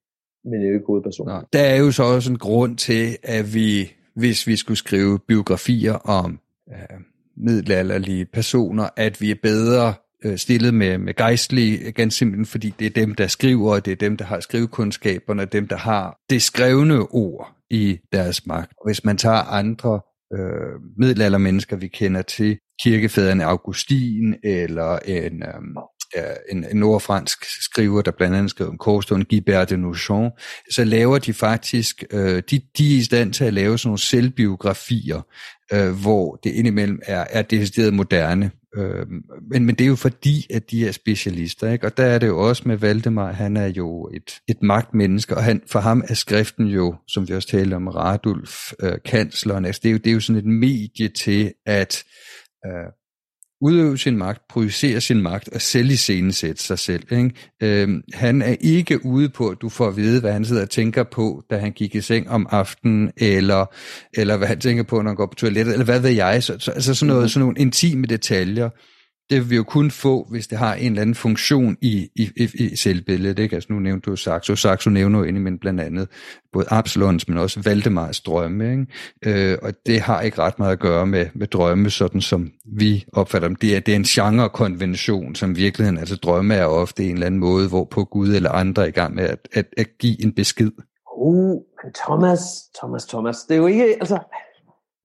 [SPEAKER 2] men er jo ikke hovedpersonen. Nå,
[SPEAKER 1] der er jo så også en grund til, at vi, hvis vi skulle skrive biografier om øh, middelalderlige personer, at vi er bedre øh, stillet med, med gejstlige, ganske simpelthen fordi det er dem, der skriver, og det er dem, der har skrivekundskaberne, og dem, der har det skrevne ord i deres magt. Hvis man tager andre øh, middelaldermennesker, vi kender til, kirkefædrene Augustin, eller en, øh, en, en nordfransk skriver, der blandt andet skrev om korstående, Guibert de Nogent, så laver de faktisk, øh, de, de er i stand til at lave sådan nogle selvbiografier, øh, hvor det indimellem er, er decideret moderne Øh, men, men det er jo fordi, at de er specialister, ikke? og der er det jo også med Valdemar, han er jo et, et magtmenneske, og han, for ham er skriften jo, som vi også talte om, Radulf, øh, kansleren, altså det er, jo, det er jo sådan et medie til at øh, udøve sin magt, projicere sin magt og selv i sætte sig selv. Ikke? Øhm, han er ikke ude på, at du får at vide, hvad han sidder og tænker på, da han gik i seng om aftenen, eller, eller hvad han tænker på, når han går på toilettet, eller hvad ved jeg. Så, så, altså sådan, noget, mhm. sådan nogle intime detaljer det vil vi jo kun få, hvis det har en eller anden funktion i, i, i, i selvbilledet. Ikke? Altså nu nævnte du Saxo. Saxo nævner jo indimellem blandt andet både Absalons, men også Valdemars drømme. Ikke? Øh, og det har ikke ret meget at gøre med, med drømme, sådan som vi opfatter dem. Det er, det er en genrekonvention, som i virkeligheden, altså drømme er ofte en eller anden måde, hvor på Gud eller andre er i gang med at, at, at give en besked.
[SPEAKER 2] Uh, Thomas, Thomas, Thomas, det er jo ikke, altså,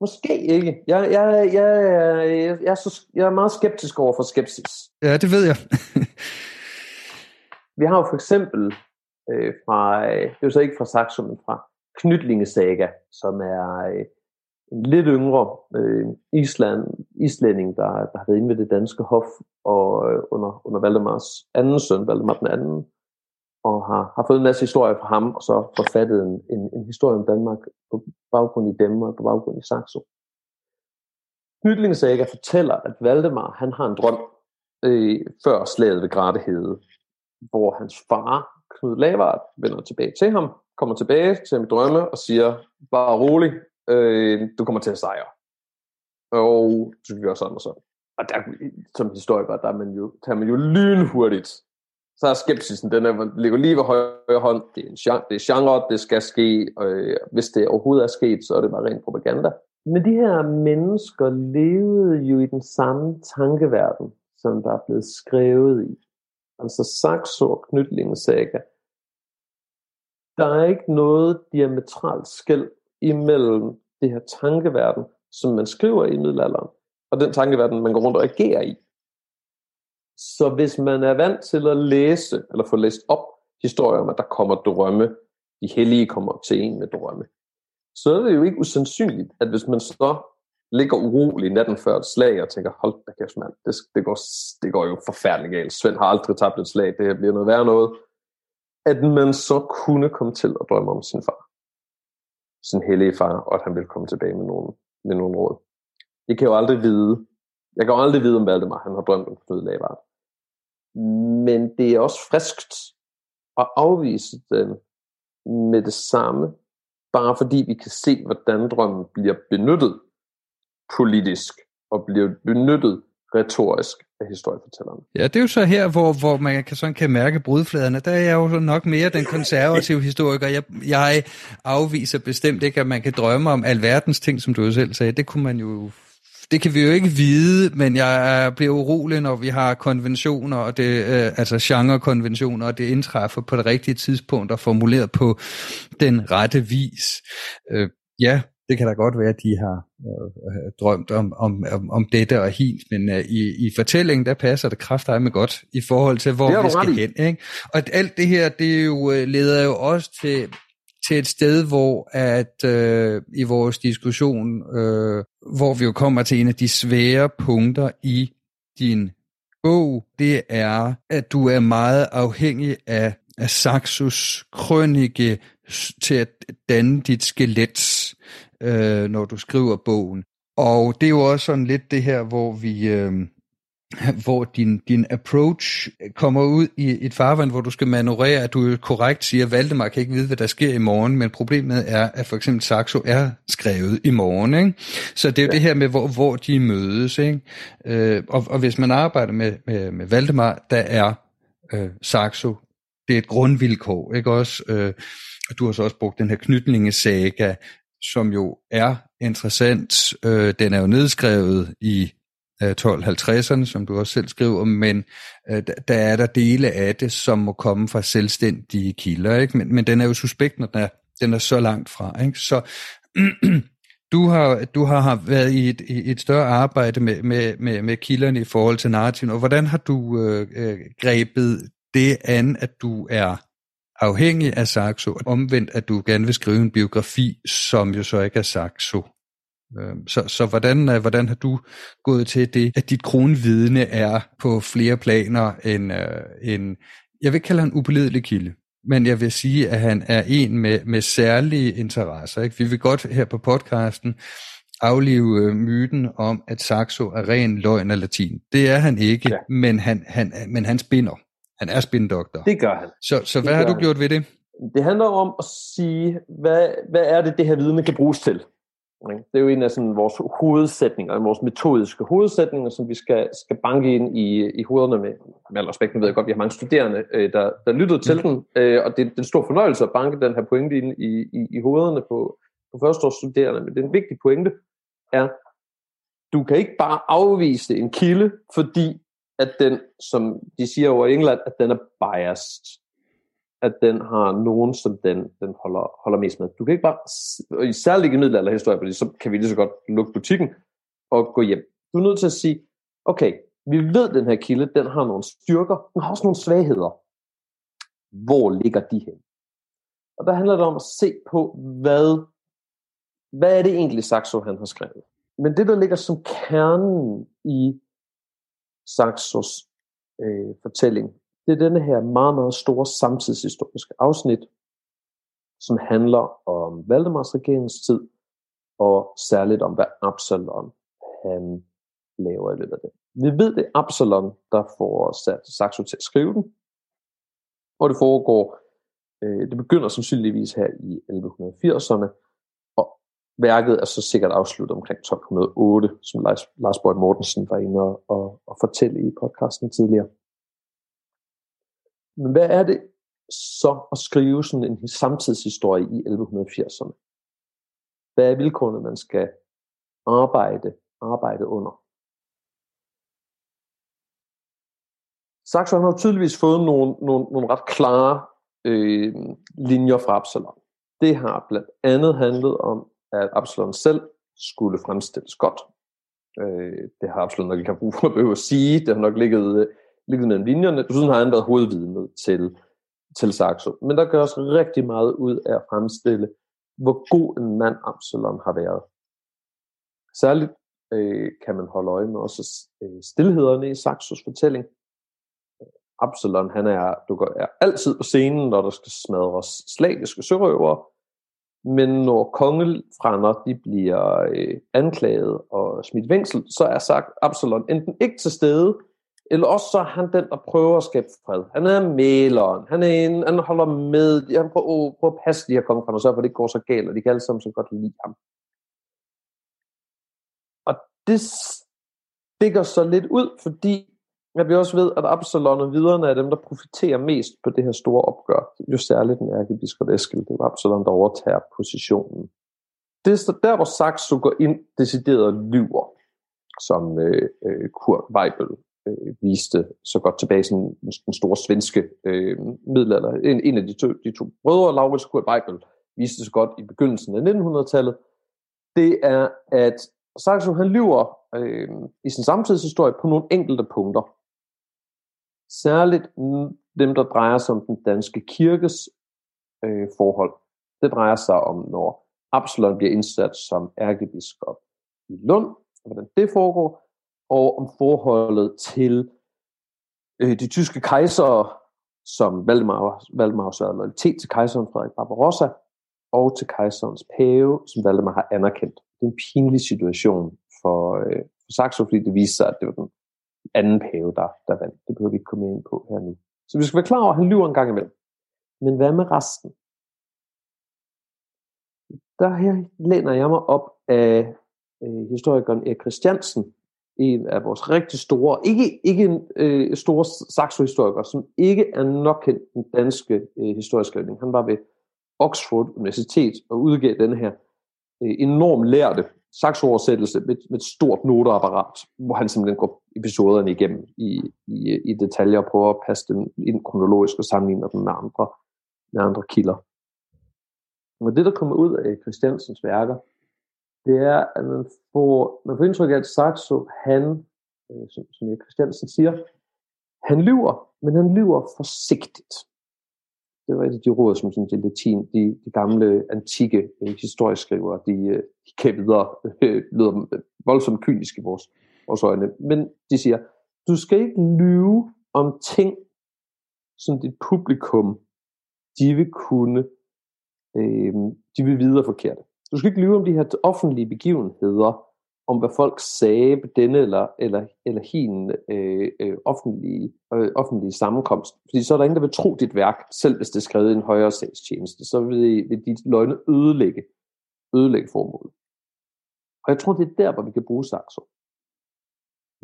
[SPEAKER 2] Måske ikke. Jeg, jeg, jeg, jeg, jeg, er, så, jeg er meget skeptisk over for skepsis.
[SPEAKER 1] Ja, det ved jeg.
[SPEAKER 2] vi har jo for eksempel øh, fra, øh, det er jo så ikke fra Saxo, men fra Knytlingesaga, som er øh, en lidt yngre øh, Island, islænding, der, der har været inde ved det danske hof og øh, under, under Valdemars anden søn, Valdemar den anden, og har, har fået en masse historier fra ham, og så forfattet en, en, en historie om Danmark på baggrund i dem og på baggrund i Saxo. Hytlingesaga fortæller, at Valdemar han har en drøm øh, før slaget ved Gratehede, hvor hans far, Knud Lavard, vender tilbage til ham, kommer tilbage til ham i drømme og siger, bare rolig, øh, du kommer til at sejre. Og så skal sådan og sådan. Og der, som historiker, der er man jo, tager man jo lynhurtigt så er skepsisen, den er, ligger lige ved højre hånd. Det er, en genre, det er genre, det skal ske, og øh, hvis det overhovedet er sket, så er det bare ren propaganda. Men de her mennesker levede jo i den samme tankeverden, som der er blevet skrevet i. Altså Saxo og Knytlingesaga. Der er ikke noget diametralt skæld imellem det her tankeverden, som man skriver i middelalderen, og den tankeverden, man går rundt og agerer i. Så hvis man er vant til at læse, eller få læst op historier om, at der kommer drømme, de hellige kommer til en med drømme, så er det jo ikke usandsynligt, at hvis man så ligger urolig natten før et slag og tænker, hold da kæft mand, det, det, går, det går jo forfærdeligt galt. Svend har aldrig tabt et slag, det her bliver noget værre noget. At man så kunne komme til at drømme om sin far. Sin hellige far, og at han ville komme tilbage med nogle, med nogle råd. Det kan jo aldrig vide. Jeg kan jo aldrig vide om Valdemar, han har drømt om Knud Lavard. Men det er også friskt at afvise den med det samme, bare fordi vi kan se, hvordan drømmen bliver benyttet politisk og bliver benyttet retorisk af historiefortællerne.
[SPEAKER 1] Ja, det er jo så her, hvor, hvor man kan, sådan kan mærke brudfladerne. Der er jeg jo nok mere den konservative historiker. Jeg, jeg afviser bestemt ikke, at man kan drømme om alverdens ting, som du selv sagde. Det kunne man jo det kan vi jo ikke vide, men jeg bliver urolig, når vi har konventioner, og det, øh, altså genrekonventioner, og det indtræffer på det rigtige tidspunkt og formuleret på den rette vis. Øh, ja, det kan da godt være, at de har øh, drømt om, om, om, om dette og hint, men øh, i, i fortællingen, der passer det med godt i forhold til, hvor vi skal hen. Ikke? Og alt det her, det jo, øh, leder jo også til, til et sted, hvor at øh, i vores diskussion, øh, hvor vi jo kommer til en af de svære punkter i din bog, det er, at du er meget afhængig af, af Saxos krønike til at danne dit skelet, øh, når du skriver bogen. Og det er jo også sådan lidt det her, hvor vi... Øh, hvor din, din approach kommer ud i et farvand, hvor du skal manøvrere, at du korrekt siger, at Valdemar kan ikke vide, hvad der sker i morgen, men problemet er, at for eksempel Saxo er skrevet i morgen. Ikke? Så det er jo ja. det her med, hvor, hvor de mødes. Ikke? Øh, og, og hvis man arbejder med, med, med Valdemar, der er øh, Saxo, det er et grundvilkår. Ikke også? Øh, og du har så også brugt den her knytningesaga, som jo er interessant. Øh, den er jo nedskrevet i Øh, 1250'erne, som du også selv skriver, men øh, der er der dele af det, som må komme fra selvstændige kilder, ikke? Men, men den er jo suspekt, når den er, den er så langt fra. Ikke? Så du har, du har været i et, i et større arbejde med, med, med, med kilderne i forhold til narrativen, og hvordan har du øh, øh, grebet det an, at du er afhængig af Saxo, og omvendt, at du gerne vil skrive en biografi, som jo så ikke er Saxo? Øhm, så, så hvordan, øh, hvordan har du gået til det, at dit kronvidne er på flere planer end, øh, en, jeg vil ikke kalde han upålidelig kilde, men jeg vil sige, at han er en med, med særlige interesser. Ikke? Vi vil godt her på podcasten aflive øh, myten om, at Saxo er ren løgn af latin. Det er han ikke, ja. men, han, han, men han spinder. Han er spindoktor.
[SPEAKER 2] Det gør han.
[SPEAKER 1] Så, så hvad har du han. gjort ved det?
[SPEAKER 2] Det handler om at sige, hvad, hvad er det, det her vidne kan bruges til? Det er jo en af sådan vores hovedsætninger, vores metodiske hovedsætninger, som vi skal, skal banke ind i, i hovederne med. Med al respekt, nu ved jeg godt, vi har mange studerende, øh, der, der lyttede til mm. den, øh, og det, det er en stor fornøjelse at banke den her pointe ind i, i, i hovederne på, på førsteårsstuderende. Men den vigtige pointe er, du kan ikke bare afvise en kilde, fordi at den, som de siger over i England, at den er biased at den har nogen, som den, den holder, holder mest med. Du kan ikke bare, og i ikke i middelalderhistorie, fordi så kan vi lige så godt lukke butikken og gå hjem. Du er nødt til at sige, okay, vi ved, at den her kilde, den har nogle styrker, den har også nogle svagheder. Hvor ligger de hen? Og der handler det om at se på, hvad, hvad er det egentlig Saxo, han har skrevet. Men det, der ligger som kernen i Saxos øh, fortælling, det er denne her meget, meget store samtidshistoriske afsnit, som handler om Valdemars regeringstid, og særligt om, hvad Absalon han laver i løbet af det. Vi ved, det er Absalon, der får sat Saxo til at skrive den, og det foregår, øh, det begynder sandsynligvis her i 1180'erne, og værket er så sikkert afsluttet omkring 1208, som Lars, Lars Borg Mortensen var inde og, og, og fortælle i podcasten tidligere. Men hvad er det så at skrive sådan en samtidshistorie i 1180'erne? Hvad er vilkårene, man skal arbejde, arbejde under? Saxo har tydeligvis fået nogle, nogle, nogle ret klare øh, linjer fra Absalon. Det har blandt andet handlet om, at Absalon selv skulle fremstilles godt. Øh, det har Absalon nok ikke brug for at behøve at sige. Det har nok ligget øh, ligget mellem linjerne. Desuden har han været hovedvidnet til, til Saxo. Men der gøres rigtig meget ud af at fremstille, hvor god en mand Absalon har været. Særligt øh, kan man holde øje med også øh, stillhederne i Saxos fortælling. Absalon, han er, du går, er altid på scenen, når der skal smadres slaviske sørøvere, men når kongefrænder de bliver øh, anklaget og smidt vængsel, så er sagt Absalon enten ikke til stede, eller også så er han den, der prøver at skabe fred. Han er maleren, Han, er en, han holder med. Han prøver, prøver at passe de her kongefamilier, og sørge for det ikke går så galt, og de kan alle sammen så godt lide ham. Og det stikker så lidt ud, fordi jeg vi også ved, at Absalon og viderne er dem, der profiterer mest på det her store opgør. Jo særligt den ærkebiskop Eskild. Det var Absalon, der overtager positionen. Det er der, hvor Saxo går ind decideret lyver. som øh, øh, Kurt Weibel øh, viste så godt tilbage sådan den store svenske øh, middelalder. En, en af de to, de to brødre, Laurits Kurt Weigel, viste så godt i begyndelsen af 1900-tallet, det er, at Saxo han lyver øh, i sin samtidshistorie på nogle enkelte punkter. Særligt dem, der drejer sig om den danske kirkes øh, forhold. Det drejer sig om, når Absalon bliver indsat som ærkebiskop i Lund, og hvordan det foregår, og om forholdet til øh, de tyske kejsere, som Valdemar, Valdemar havde loyalitet til kejseren Frederik Barbarossa, og til kejserens pave, som Valdemar har anerkendt. Det er en pinlig situation for, øh, for Saxo, fordi det viste sig, at det var den anden pave, der, der vandt. Det behøver vi ikke komme ind på her nu. Så vi skal være klar over, at han lyver en gang imellem. Men hvad med resten? Der her læner jeg mig op af øh, historikeren Erik Christiansen, en af vores rigtig store, ikke, ikke en øh, store saxohistoriker, som ikke er nok kendt den danske øh, historieskrivning. Han var ved Oxford Universitet og udgav den her øh, enormt lærte saxooversættelse med, med et stort noteapparat, hvor han simpelthen går episoderne igennem i, i, i detaljer og prøver at passe dem ind kronologisk og sammenligner dem med andre, med andre kilder. Og det, der kommer ud af Christiansens værker, det er, at man får, man får indtryk af, at Saxo, han, øh, som, som Christiansen siger, han lyver, men han lyver forsigtigt. Det var et af de råd, som sådan, de, latin, de, de gamle, antikke øh, historieskrivere, de, øh, de kan videre, øh, lyder voldsomt kynisk i vores, vores øjne. Men de siger, du skal ikke lyve om ting, som dit publikum, de vil kunne, øh, de vil videre forkerte. Du skal ikke lyve om de her offentlige begivenheder, om hvad folk sagde på denne eller, eller, eller hin øh, øh, offentlige, øh, offentlige sammenkomst. Fordi så er der ingen, der vil tro dit værk, selv hvis det er skrevet i en højere sagstjeneste. Så vil, vil dit løgne ødelægge, ødelægge formålet. Og jeg tror, det er der, hvor vi kan bruge Saxo.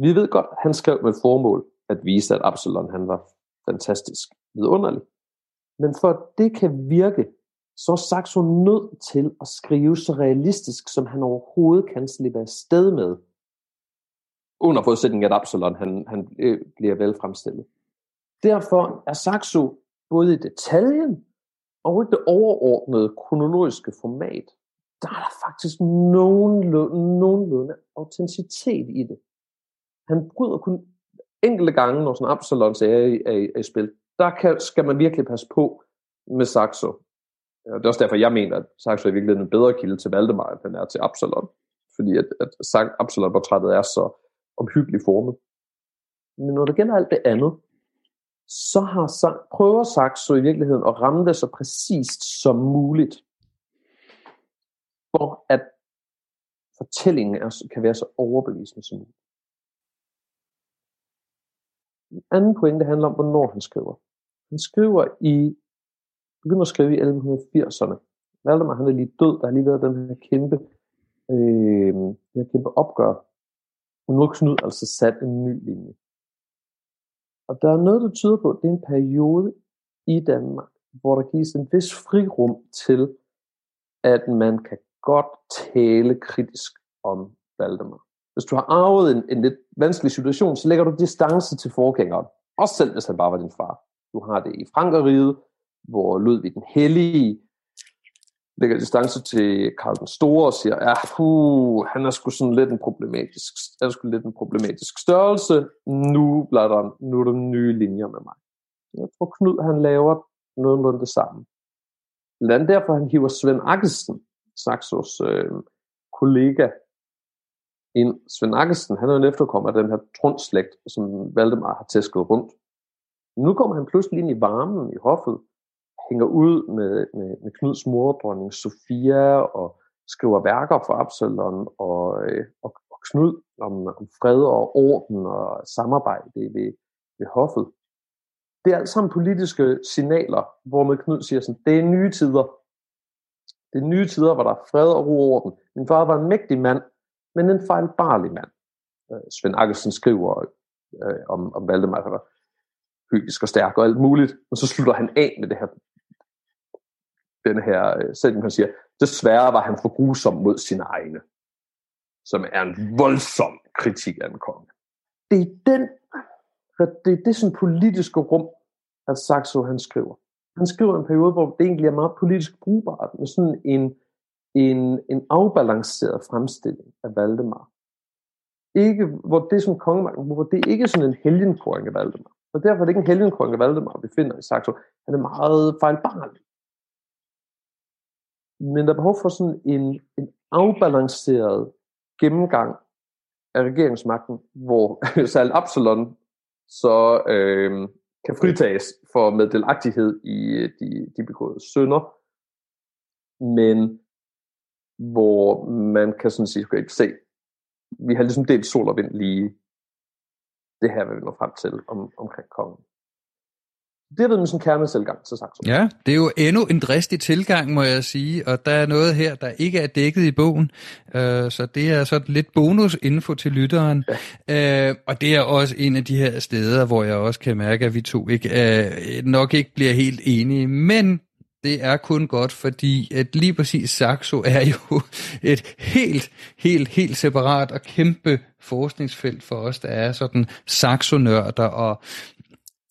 [SPEAKER 2] Vi ved godt, han skrev med formål at vise, at Absalon han var fantastisk vidunderlig. Men for at det kan virke, så er Saxo nødt til at skrive så realistisk, som han overhovedet kan slippe af sted med. Under forudsætning at Absalon han, han øh, bliver vel fremstillet. Derfor er Saxo både i detaljen og i det overordnede kronologiske format, der er der faktisk nogenlunde, nogenlunde autenticitet i det. Han bryder kun enkelte gange, når sådan Absalon er i, er, er i spil. Der kan, skal man virkelig passe på med Saxo. Øh, det er også derfor, jeg mener, at Saxo er virkeligheden en bedre kilde til Valdemar, end den er til Absalon. Fordi at, at Absalon-portrættet er så omhyggeligt formet. Men når det gælder alt det andet, så har, prøver Saxo i virkeligheden at ramme det så præcist som muligt, for at fortællingen er, kan være så overbevisende som muligt. En anden pointe handler om, hvornår han skriver. Han skriver i begyndte at skrive i 1180'erne. Valdemar han er lige død, der har lige været den her kæmpe, øh, den her kæmpe opgør. Og nu har Knud altså sat en ny linje. Og der er noget, der tyder på, at det er en periode i Danmark, hvor der gives en vis frirum til, at man kan godt tale kritisk om Valdemar. Hvis du har arvet en, en lidt vanskelig situation, så lægger du distance til forgængeren. Også selv hvis han bare var din far. Du har det i Frankeriget, hvor Ludvig den Hellige lægger distance til Karl den Store og siger, ja, puh, han er sgu sådan lidt en problematisk, er sgu lidt en problematisk størrelse. Nu, bliver der, nu er der nye linjer med mig. Jeg tror, Knud han laver nogenlunde det samme. Blandt derfor, han hiver Svend Akkesen, Saxos øh, kollega, ind. Svend Akkesen, han er en efterkommer af den her trundslægt, som Valdemar har tæsket rundt. Nu kommer han pludselig ind i varmen i hoffet, hænger ud med, med, med Knuds mor, dronning Sofia, og skriver værker for Absalon og, øh, og, og Knud om, om fred og orden og samarbejde ved, ved hoffet. Det er alt sammen politiske signaler, hvor med Knud siger sådan, det er nye tider. Det er nye tider, hvor der er fred og ro og orden. Min far var en mægtig mand, men en fejlbarlig mand. Øh, Svend Akkelsen skriver øh, om, om Valdemar, der var hygisk og stærk og alt muligt, og så slutter han af med det her den her øh, sætning, han siger, desværre var han for grusom mod sine egne. som er en voldsom kritik af en konge. Det er den, det er det sådan politiske rum, at Saxo han skriver. Han skriver en periode, hvor det egentlig er meget politisk brugbart, med sådan en, en, en afbalanceret fremstilling af Valdemar. Ikke, hvor det som kongemagten, hvor det er ikke sådan en helgenkåring af Valdemar. Og derfor er det ikke en helgenkåring af Valdemar, vi finder i Saxo. Han er meget fejlbarlig. Men der er behov for sådan en, en afbalanceret gennemgang af regeringsmagten, hvor selv Absalon så øh, kan fritages for meddelagtighed i øh, de, de begåede synder, men hvor man kan sådan sige, okay, se, vi har ligesom delt sol og vind lige. Det her, hvad vi når frem til om, omkring kongen. Det er været sådan en kernetilgang til Saxo.
[SPEAKER 1] Ja, det er jo endnu en dristig tilgang, må jeg sige, og der er noget her, der ikke er dækket i bogen, uh, så det er sådan lidt bonusinfo til lytteren, ja. uh, og det er også en af de her steder, hvor jeg også kan mærke, at vi to ikke, uh, nok ikke bliver helt enige, men det er kun godt, fordi at lige præcis Saxo er jo et helt, helt, helt separat og kæmpe forskningsfelt for os, der er sådan Saxo-nørder, og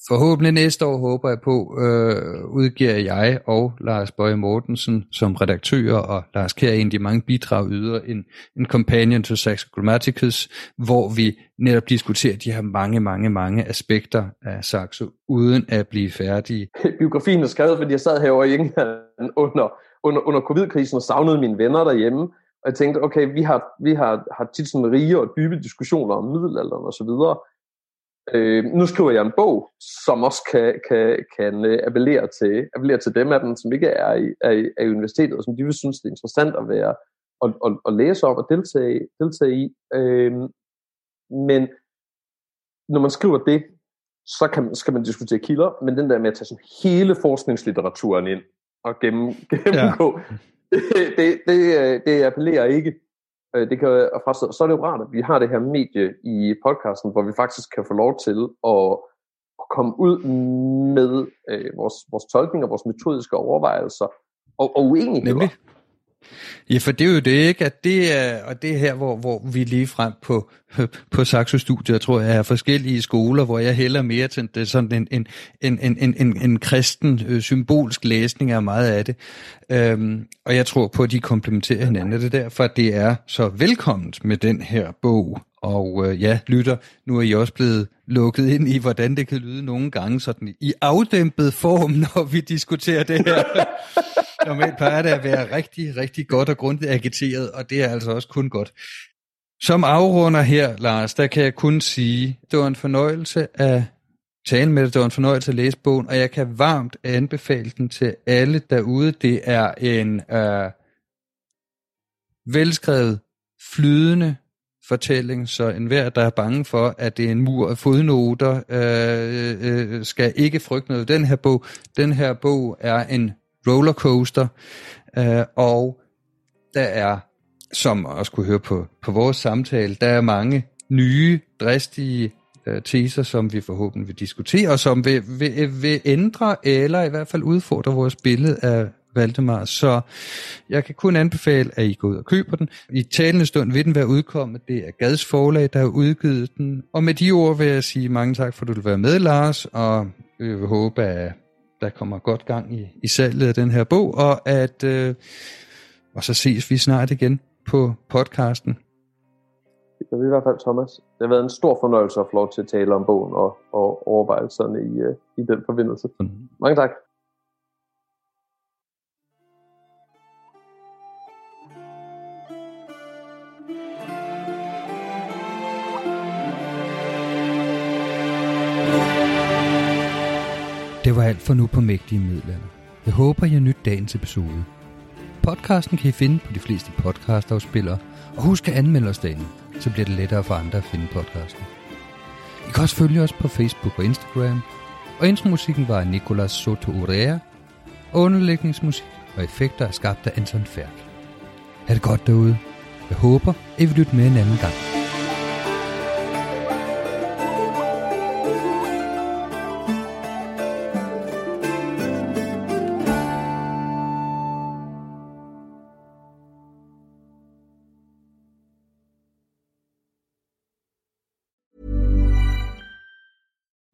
[SPEAKER 1] Forhåbentlig næste år håber jeg på, øh, udgiver jeg og Lars Bøje Mortensen som redaktører, og Lars Kjær en af de mange bidrag yder en, en companion to Saxo Grammaticus, hvor vi netop diskuterer de her mange, mange, mange aspekter af Saxo, uden at blive færdige.
[SPEAKER 2] Biografien er skrevet, fordi jeg sad herovre i England under, under, under covid-krisen og savnede mine venner derhjemme, og jeg tænkte, okay, vi har, vi har, har tit sådan rige og dybe diskussioner om middelalderen og så videre, Øh, nu skriver jeg en bog, som også kan, kan, kan øh, appellere, til, appellere til dem af dem, som ikke er i, er, i, er i universitetet, og som de vil synes, det er interessant at være og, og, og læse op og deltage, deltage i. Øh, men når man skriver det, så kan, skal man diskutere kilder, men den der med at tage sådan hele forskningslitteraturen ind og gennem, gennemgå, ja. det, det, det, øh, det appellerer ikke Øh, det kan, og så er det jo rart, at vi har det her medie i podcasten, hvor vi faktisk kan få lov til at, at komme ud med øh, vores, vores tolkning og vores metodiske overvejelser og, og uenigheder. Nemlig.
[SPEAKER 1] Ja, for det er jo det, ikke? At det er, og det er her, hvor, hvor vi lige frem på, på Saxo Studio, tror jeg, er forskellige skoler, hvor jeg hælder mere til det, sådan en, en, en, en, en, en, en kristen øh, symbolsk læsning af meget af det. Øhm, og jeg tror på, at de komplementerer hinanden. Det er derfor, at det er så velkomment med den her bog. Og øh, ja, lytter, nu er I også blevet lukket ind i, hvordan det kan lyde nogle gange sådan i afdæmpet form, når vi diskuterer det her. Normalt plejer det at være rigtig, rigtig godt og grundigt agiteret, og det er altså også kun godt. Som afrunder her, Lars, der kan jeg kun sige, det var en fornøjelse at tale med dig, det var en fornøjelse at læse bogen, og jeg kan varmt anbefale den til alle derude. Det er en øh, velskrevet, flydende fortælling, så enhver, der er bange for, at det er en mur af fodnoter, øh, øh, øh skal ikke frygte noget. Den her bog, den her bog er en rollercoaster, øh, og der er, som også kunne høre på, på vores samtale, der er mange nye, dristige øh, teser, som vi forhåbentlig vil diskutere, og som vil, vil, vil ændre, eller i hvert fald udfordre vores billede af Valdemar. Så jeg kan kun anbefale, at I går ud og køber den. I talende stund vil den være udkommet. Det er Gads forlag, der har udgivet den. Og med de ord vil jeg sige mange tak, for at du vil være med, Lars, og jeg vil håbe, at der kommer godt gang i, i salget af den her bog, og at øh, og så ses vi snart igen på podcasten.
[SPEAKER 2] Det kan vi i hvert fald, Thomas. Det har været en stor fornøjelse at få lov til at tale om bogen og, og overvejelserne i, uh, i den forbindelse. Mm. Mange tak.
[SPEAKER 1] Det var alt for nu på Mægtige Middelalder. Jeg håber, I nydt dagens episode. Podcasten kan I finde på de fleste podcastafspillere, og husk at anmelde os derinde, så bliver det lettere for andre at finde podcasten. I kan også følge os på Facebook og Instagram, og intromusikken var af Nicolas Soto Urea, og underlægningsmusik og effekter er skabt af Anton Færk. Ha' det godt derude. Jeg håber, at I vil lytte med en anden gang.